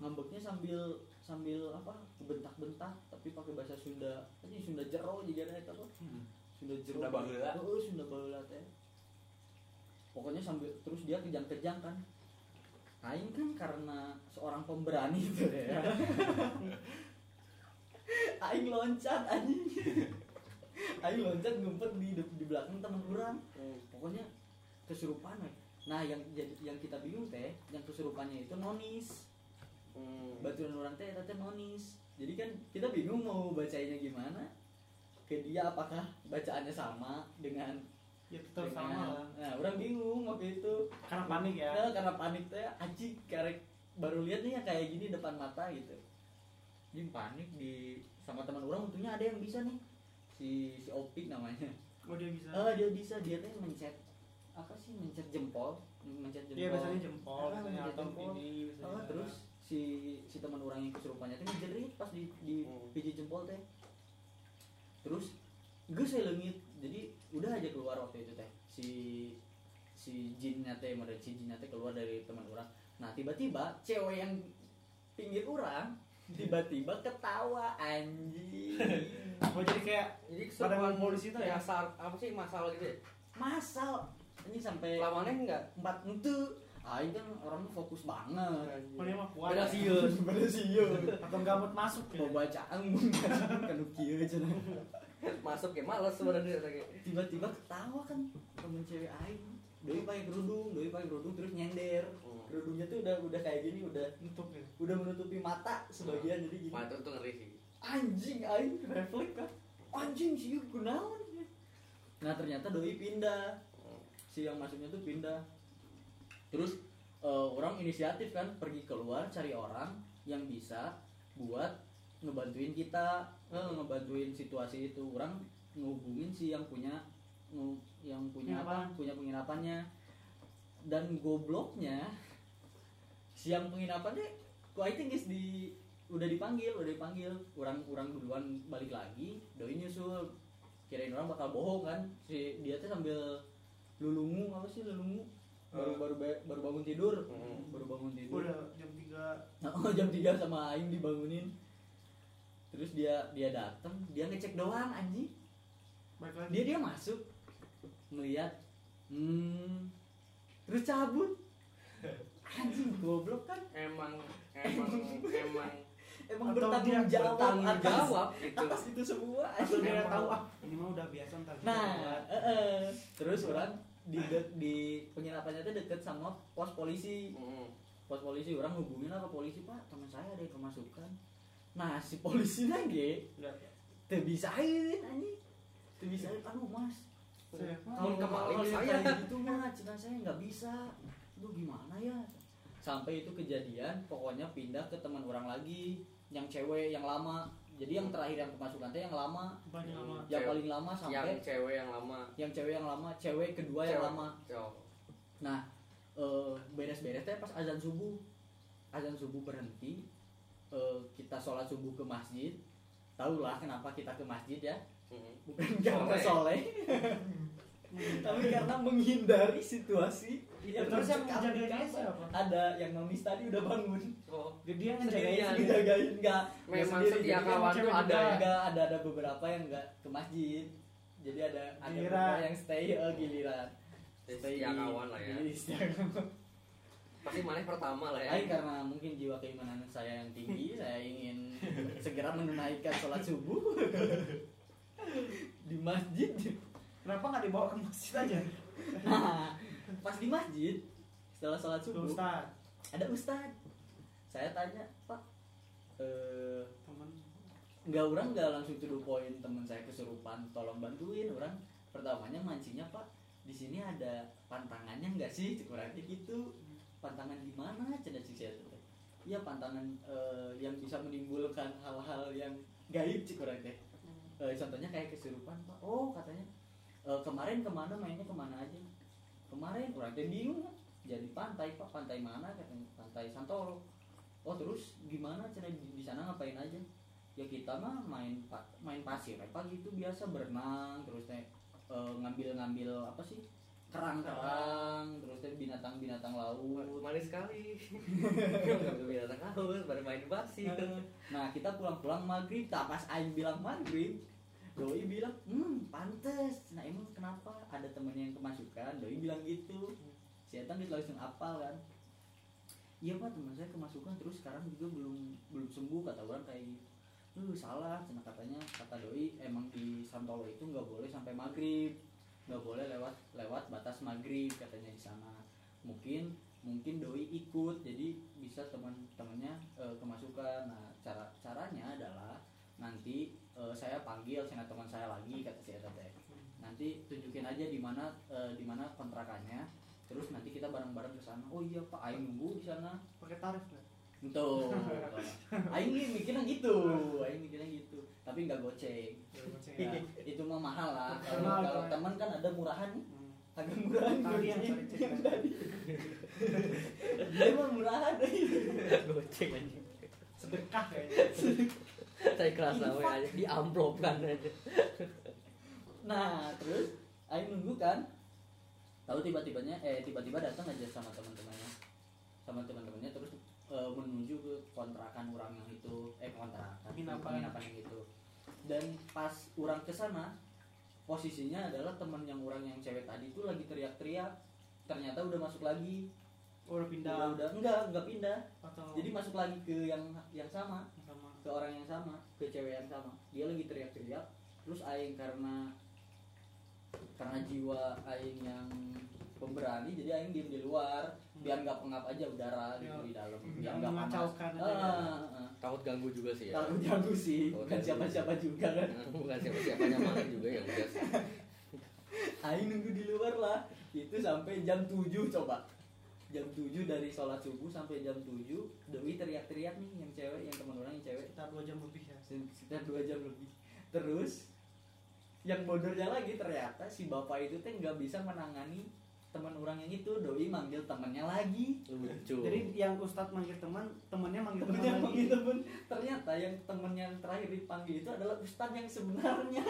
Ngambeknya sambil sambil apa bentak-bentak tapi pakai bahasa Sunda. Ini Sunda jero juga ada itu apa? Hmm. Sunda jero. Sunda baheula. oh Sunda baheula teh. Pokoknya sambil terus dia kejang-kejang kan. Aing kan karena seorang pemberani gitu ya Aing loncat anjing Aing loncat ngumpet di di belakang teman orang. Hmm. pokoknya kesurupan nah yang jadi yang kita bingung teh yang kesurupannya itu nonis. Hmm. baturan orang teh teh nonis. Jadi kan kita bingung mau bacanya gimana ke dia apakah bacaannya sama dengan ya tetap dengan- sama. lah nah orang bingung waktu itu. Karena panik ya. Nah, karena panik teh anjing karek baru lihat nih yang kayak gini depan mata gitu. Jing panik di sama teman orang untungnya ada yang bisa nih si si Opik namanya. Oh dia bisa. Ah dia bisa. Dia teh mencet apa sih mencet jempol. Mencet jempol. dia biasanya jempol Ah, biasanya atau jempol. ini biasanya Ah, terus si si teman orang yang kesurupannya teh ngejerit pas di di Hmm. pijit jempol teh. Terus gue saya lengit jadi udah aja keluar waktu itu teh. Si si jinnya teh model si jinnya teh keluar dari teman orang. Nah tiba-tiba cewek yang pinggir orang tiba-tiba ketawa anjing oh jadi kayak Jadi Pada keseruan polisi itu ya? Masal, apa sih masalah gitu ya? masal ini sampai Lawannya enggak? empat itu Aing kan orangnya fokus banget dia mah kuat Beda ya. sieun. pada siun atau masuk ya mau bacaan kan kieu cenah Masuk ya males sebenarnya kayak. tiba-tiba ketawa kan temen cewek aing doi pakai kerudung doi pakai kerudung terus nyender. Hmm. kerudungnya tuh udah udah kayak gini udah untuk ya? udah menutupi mata sebagian jadi gini. Itu tuh ngeri sih. anjing aing refleks kan anjing sih kunaon nah ternyata doi pindah. Si yang masuknya tuh pindah. Terus eh, orang inisiatif kan pergi keluar cari orang yang bisa buat ngebantuin kita eh, ngebantuin situasi itu. Orang ngehubungin si yang punya yang punya apa? punya penginapannya. Dan gobloknya si yang penginapannya kok I think is di udah dipanggil udah dipanggil. Orang orang duluan balik lagi doi nyusul. Kirain orang bakal bohong kan? Si dia tuh sambil lulungu apa sih lulungu? Baru Eh. baru ba- baru bangun tidur. Hmm. baru bangun tidur. Udah jam 3 Oh, jam 3 sama Aing dibangunin. Terus dia dia datang dia ngecek doang anjing. Dia dia masuk melihat hmm terus cabut anjing goblok kan Emang emang emang emang Atau dia bertanggung jawab bertanggung atas, jawab gitu. atas itu semua atau dia Emang. tahu ah ini mah udah biasa ntar nah eh. terus orang di de- di penginapannya itu deket sama pos polisi Hmm. pos polisi orang hubungin lah ke polisi pak teman saya ada yang kemasukan nah si polisi lagi tuh bisa ini anjing bisa aduh mas Saya- kalau yang saya. kayak gitu mah cina saya nggak bisa. Lu gimana ya? Sampai itu kejadian pokoknya pindah ke teman orang lagi yang cewek yang lama. Jadi yang terakhir yang kemasukan teh yang lama. Banyak lama. yang Cewek. paling lama yang sampai cewek yang lama. Yang cewek yang lama cewek kedua yang Cewek. lama. Cowok. nah eh, beres-beres teh pas azan subuh. Azan subuh berhenti eh, kita sholat subuh ke masjid. Tahulah kenapa kita ke masjid ya Mm. bukan karena Soleh. soleh tapi karena menghindari situasi yang Terus yang menjaganya siapa? ada yang nomis tadi udah bangun Oh, Jadi dia ngejagain dijagain enggak memang sendiri, setia jadi kan kawan tuh ada juga. ya enggak ada ada beberapa yang enggak ke masjid jadi ada ada Giliran. beberapa yang stay eh, giliran Setia kawan lah ya. Jadi setia kawan. pasti mana pertama lah ya Aing karena mungkin jiwa keimanan saya yang tinggi, saya ingin segera menunaikan sholat subuh di masjid. Kenapa nggak dibawa ke masjid aja? Nah, pas di masjid setelah sholat subuh Ustaz. ada ustad. Saya tanya Pak, eh, Teman. nggak orang nggak langsung to the point teman saya kesurupan, tolong bantuin orang. Pertamanya mancingnya Pak, di sini ada pantangannya nggak sih? Kurangnya gitu. Pantangan gimana? Cina cik saya tuh. Iya pantangan eh, yang bisa menimbulkan hal-hal yang gaib cik kurang Eh, contohnya kayak kesurupan Pak. Oh katanya "Eh, kemarin ke mana mainnya ke mana aja? Kemarin kurang teh bingung. Jadi pantai Pak, pantai mana? Katanya pantai Santolo. Oh terus gimana cara di, di sana ngapain aja? Ya kita mah main main pasir apa gitu biasa berenang terus teh eh, ngambil-ngambil apa sih kerang-kerang terus teh binatang-binatang laut manis sekali binatang haus baru main pasir nah kita pulang-pulang maghrib tak pas Aing bilang maghrib Doi bilang hmm pantes. Nah emang kenapa ada temennya yang kemasukan? Doi bilang gitu. Si Ethan dia langsung apal kan. Iya pak teman saya kemasukan terus sekarang juga belum belum sembuh kata orang kayak gitu. Lu salah cina katanya. Kata Doi emang di Santolo itu nggak boleh sampai maghrib. Nggak boleh lewat lewat batas maghrib katanya di sana. Mungkin mungkin doi ikut jadi bisa teman-temannya eh, kemasukan. Nah cara caranya adalah nanti eh, saya panggil sana teman saya lagi kata si Eta teh nanti tunjukin aja di mana eh, di mana kontrakannya terus nanti kita bareng-bareng ke sana oh iya pak Aing nunggu di sana Pakai tarif nggak? Tuh. Aing mikirnya gitu, Aing mikirnya gitu. Tapi nggak goceng. Ya. itu mah mahal lah. Kalau kalau teman kan ada murahan, Hmm. agak murahan. Tadi yang. Tadi. Dia mah murahan. goceng aja Sedekah kayaknya. Saya kelas namanya aja di amplop kan aja Nah, terus Aing nunggu kan. Tahu tiba-tibanya eh tiba-tiba datang aja sama teman-temannya. Sama teman-temannya terus eh, menuju ke kontrakan orang yang itu eh kontrakan Penginapan. yang itu. Dan pas orang ke sana posisinya adalah teman yang orang yang cewek tadi itu lagi teriak-teriak. Ternyata udah masuk lagi. Oh, udah pindah. Udah, udah enggak, enggak pindah. Atau Jadi masuk lagi ke yang yang sama sama ke orang yang sama ke cewek yang sama. Dia lagi teriak-teriak terus aing karena karena jiwa aing yang pemberani jadi aing diem di luar biar nggak pengap aja udara gitu Ya. di dalam biar Yang nggak panas. mengacaukan aja Ah, ya. ah, ah. takut ganggu juga sih ya? Takut jago sih. Takut bukan ganggu. siapa-siapa juga kan. Bukan siapa siapanya malah juga ya aing nunggu di luar lah. Itu sampai jam 7 coba jam 7 dari sholat subuh sampai jam 7 Dewi teriak-teriak nih yang cewek yang teman orang yang cewek. Sekitar dua jam lebih ya. sekitar dua jam lebih. Terus yang bodornya lagi ternyata si bapak itu teh nggak bisa menangani teman orang yang itu. Doi manggil temannya lagi. Lucu. Jadi yang Ustadz manggil teman, temannya manggil teman temennya lagi. manggil temen ternyata yang temen yang terakhir dipanggil itu adalah ustadz yang sebenarnya.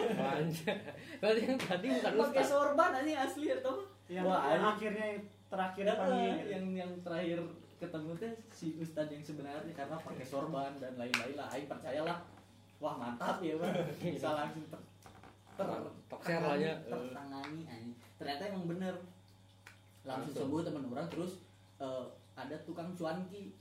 Berarti yang tadi bukan pakai ustaz sorban aja asli atau Yang, Wah, akhirnya terakhir Ya, dipanggil. yang yang terakhir ketemu teh si ustadz yang sebenarnya karena pakai sorban dan lain-lain lah. Aing percayalah. Wah mantap ya bang. Bisa langsung ter ter ya. tertangani anjing. ternyata emang bener. Langsung sembuh teman orang terus eh, ada tukang cuanki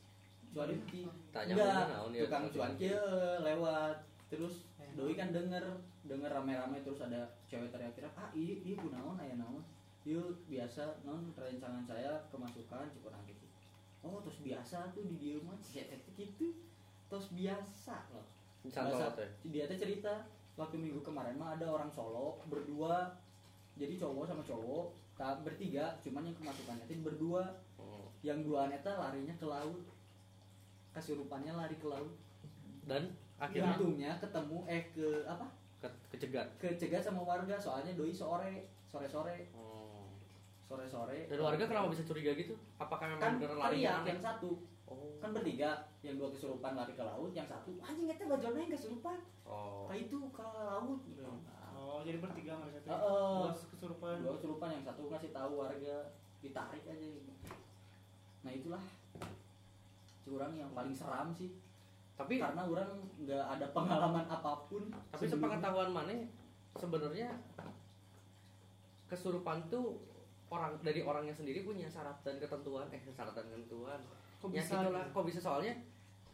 cuanki Tanya enggak ya, tukang cuanki eh, lewat. Terus Eh, doi kan denger. Denger rame-rame terus ada cewek teriak-teriak ah iya iya kunaon aya naon yuk biasa non rencangan saya kemasukan cukup gitu oh terus biasa tuh di dia mah Eta teh gitu terus biasa. Loh tuh. dia teh cerita waktu minggu kemarin mah ada orang Solo berdua. Jadi cowok sama cowok tak bertiga cuman yang kemasukannya teh berdua. Hmm. yang dua neta larinya ke laut. Kesurupannya lari ke laut. Dan akhirnya? Untungnya ketemu eh ke apa? Ke- kecegat. kecegat sama warga soalnya doi sore sore sore Hmm. Sore sore Dan warga kenapa bisa curiga gitu? Apakah memang kan bener lari teriak yang satu Oh. kan bertiga yang dua kesurupan lari ke laut yang satu anjing eta bajona yang kesurupan Oh. kayak itu ke laut Oh, jadi bertiga mereka tuh. Heeh. Dua kesurupan. dua kesurupan yang satu ngasih tahu warga ditarik aja gitu. nah itulah curang yang paling seram sih Tapi karena orang nggak ada pengalaman apa pun tapi sepengetahuan mana sebenarnya kesurupan tuh orang dari orangnya sendiri punya syarat dan ketentuan. Eh syarat dan ketentuan. Kok ya bisa itulah gitu? kok bisa? Soalnya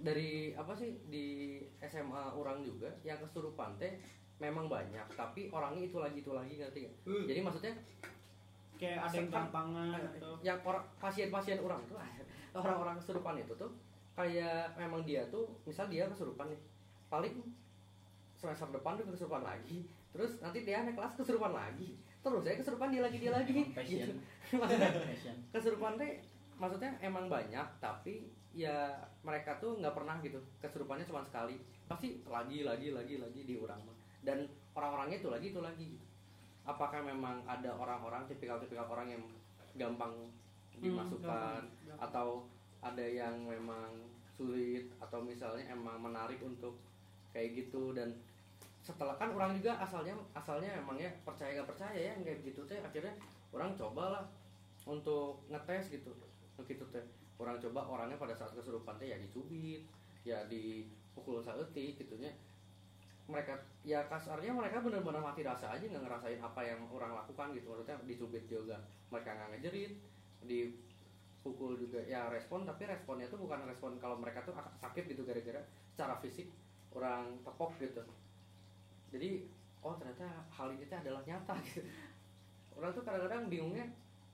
dari apa sih di SMA orang juga yang kesurupan teh memang banyak. Tapi orangnya itu lagi itu lagi ngerti gak? Hmm. jadi maksudnya Kayak ada yang atau yang orang pasien-pasien orang tuh orang-orang kesurupan itu tuh kayak memang dia tuh misal dia kesurupan nih paling semester depan tuh kesurupan lagi terus nanti dia naik kelas kesurupan lagi terus saya kesurupan dia lagi dia lagi. passion. Gitu. maksudnya kesurupan teh maksudnya emang banyak tapi ya mereka tuh nggak pernah gitu. Kesurupannya cuma sekali. Pasti lagi lagi lagi lagi di orang dan orang-orangnya itu lagi itu lagi. Apakah memang ada orang-orang tipikal-tipikal orang yang gampang dimasukkan? gampang. atau ada yang memang sulit? Atau misalnya emang menarik untuk kayak gitu? Dan setelah kan orang juga asalnya asalnya emangnya percaya gak percaya ya kayak gitu teh akhirnya orang cobalah untuk ngetes gitu gitu teh. Orang coba orangnya pada saat kesurupan teh ya dicubit ya dipukul saeutik gitunya mereka ya kasarnya mereka benar-benar mati rasa aja nggak ngerasain apa yang orang lakukan gitu. Maksudnya dicubit juga. Mereka nggak ngejerit dipukul juga ya respon tapi responnya tuh bukan respon kalau mereka tuh sakit gitu gara-gara secara fisik orang tepok gitu jadi oh ternyata hal ini adalah nyata gitu. Orang tuh kadang-kadang bingungnya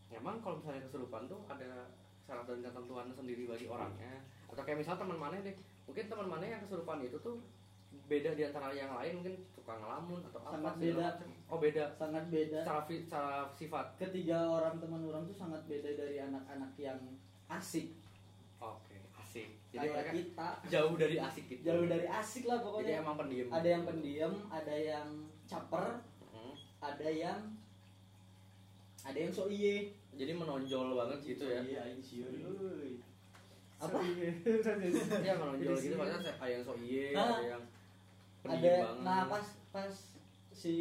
emang kalau misalnya kesurupan tuh ada syarat dan ketentuan sendiri bagi orangnya. Atau kayak misal teman mana deh mungkin teman mana yang kesurupan itu tuh beda di antara yang lain mungkin suka ngelamun atau apa Sangat beda. macam. oh beda. Sangat beda. Secara, fi- secara sifat. Ketiga orang teman orang tuh sangat beda dari anak-anak yang asik jadi kayak mereka kita jauh dari asik gitu. Jauh dari asik lah jadi pokoknya emang pendiam. Ada yang pendiam ada yang caper Hmm. ada yang ada yang so iye. Jadi menonjol banget gitu ya. Iya sieun euy apa? Iya menonjol Jadi gitu sih- maksudnya ada yang sok iye ada yang ada pendiam banget. nah pas pas si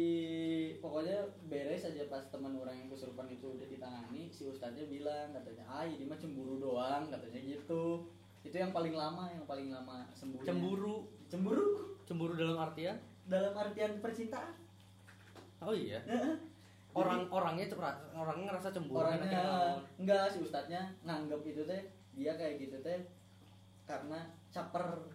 pokoknya beres aja pas teman orang yang kesurupan itu udah ditangani si ustadznya bilang katanya ah ini mah cemburu doang katanya gitu itu yang paling lama yang paling lama sembuh cemburu. Cemburu? Cemburu dalam artian? Dalam artian percintaan. Oh iya? Orang orangnya orangnya ngerasa cemburu orangnya enggak si ustadznya nganggap itu teh dia kayak gitu teh karena caper.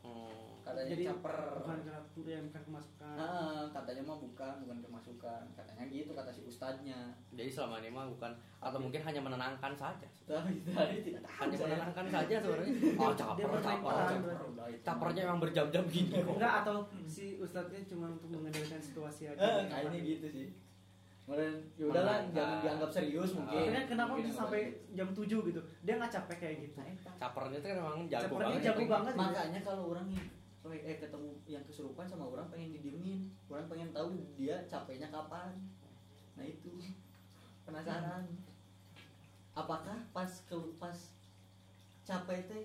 Hmm. Katanya Jadi caper bukan karena ya bukan kemasukan. Nah, katanya mah bukan bukan kemasukan katanya gitu kata si ustadznya jadi selama ini mah bukan atau mungkin hanya menenangkan saja tapi tadi tidak tahu hanya saya. menenangkan saja sebenarnya oh caper caper caper. Udah, itu capernya emang berjam-jam gini kok Enggak atau si ustadznya cuma untuk mengendalikan situasi aja. eh, kayaknya gitu sih kemudian ya udahlah jangan dianggap serius mungkin Akhirnya kenapa Mungkin bisa sampai jam 7 gitu? Dia nggak capek kayak gitu. Nah, capernya tuh kan emang jago Capernya banget jago banget. gitu. makanya kalau orang eh ketemu yang kesurupan sama orang pengen didiemin. Orang pengen tahu dia capeknya kapan. Nah itu. Penasaran. Apakah pas ke pas capek teh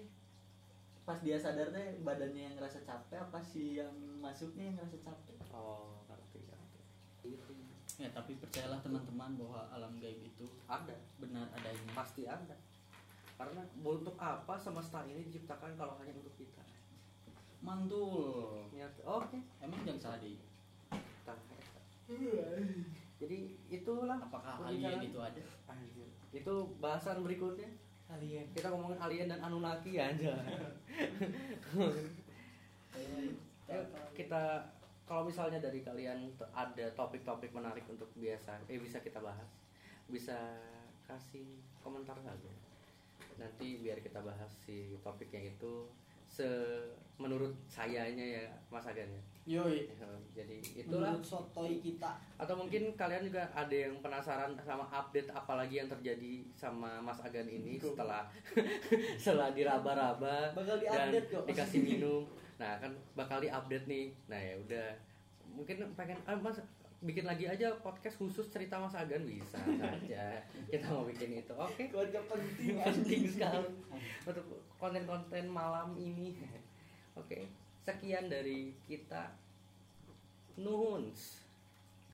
pas dia sadar teh badannya yang ngerasa capek apa sih yang masuknya yang ngerasa capek? Oh ngerti ngerti. Gitu. ya tapi percayalah teman-teman bahwa alam gaib itu ada. benar adanya. Pasti ada. Karena untuk apa semesta ini diciptakan kalau hanya untuk kita mantul. Oke. Emang jangan salah eta. jadi itulah apakah alien itu ada? Anjir. itu bahasan berikutnya. Alien. kita ngomongin alien dan Anunnaki aja Yuk, kita kalau misalnya dari kalian ada topik-topik menarik untuk biasa eh bisa kita bahas bisa kasih komentar saja. Nanti biar kita bahas si topiknya itu se menurut sayanya ya Mas Agan ya. Yoi. Ya, Jadi itulah menurut sotoy kita atau mungkin kalian juga ada yang penasaran sama update apalagi yang terjadi sama Mas Agan ini setelah setelah diraba-raba Bakal dan diupdate kok. dikasih minum. Nah, kan bakal diupdate nih. Nah, ya udah. Mungkin pengen ah, Mas bikin lagi aja podcast khusus cerita Mas Agan bisa saja. Kita mau bikin itu. Oke. keluarga penting Penting sekali untuk konten-konten malam ini. Oke. Sekian dari kita. Nuhuns.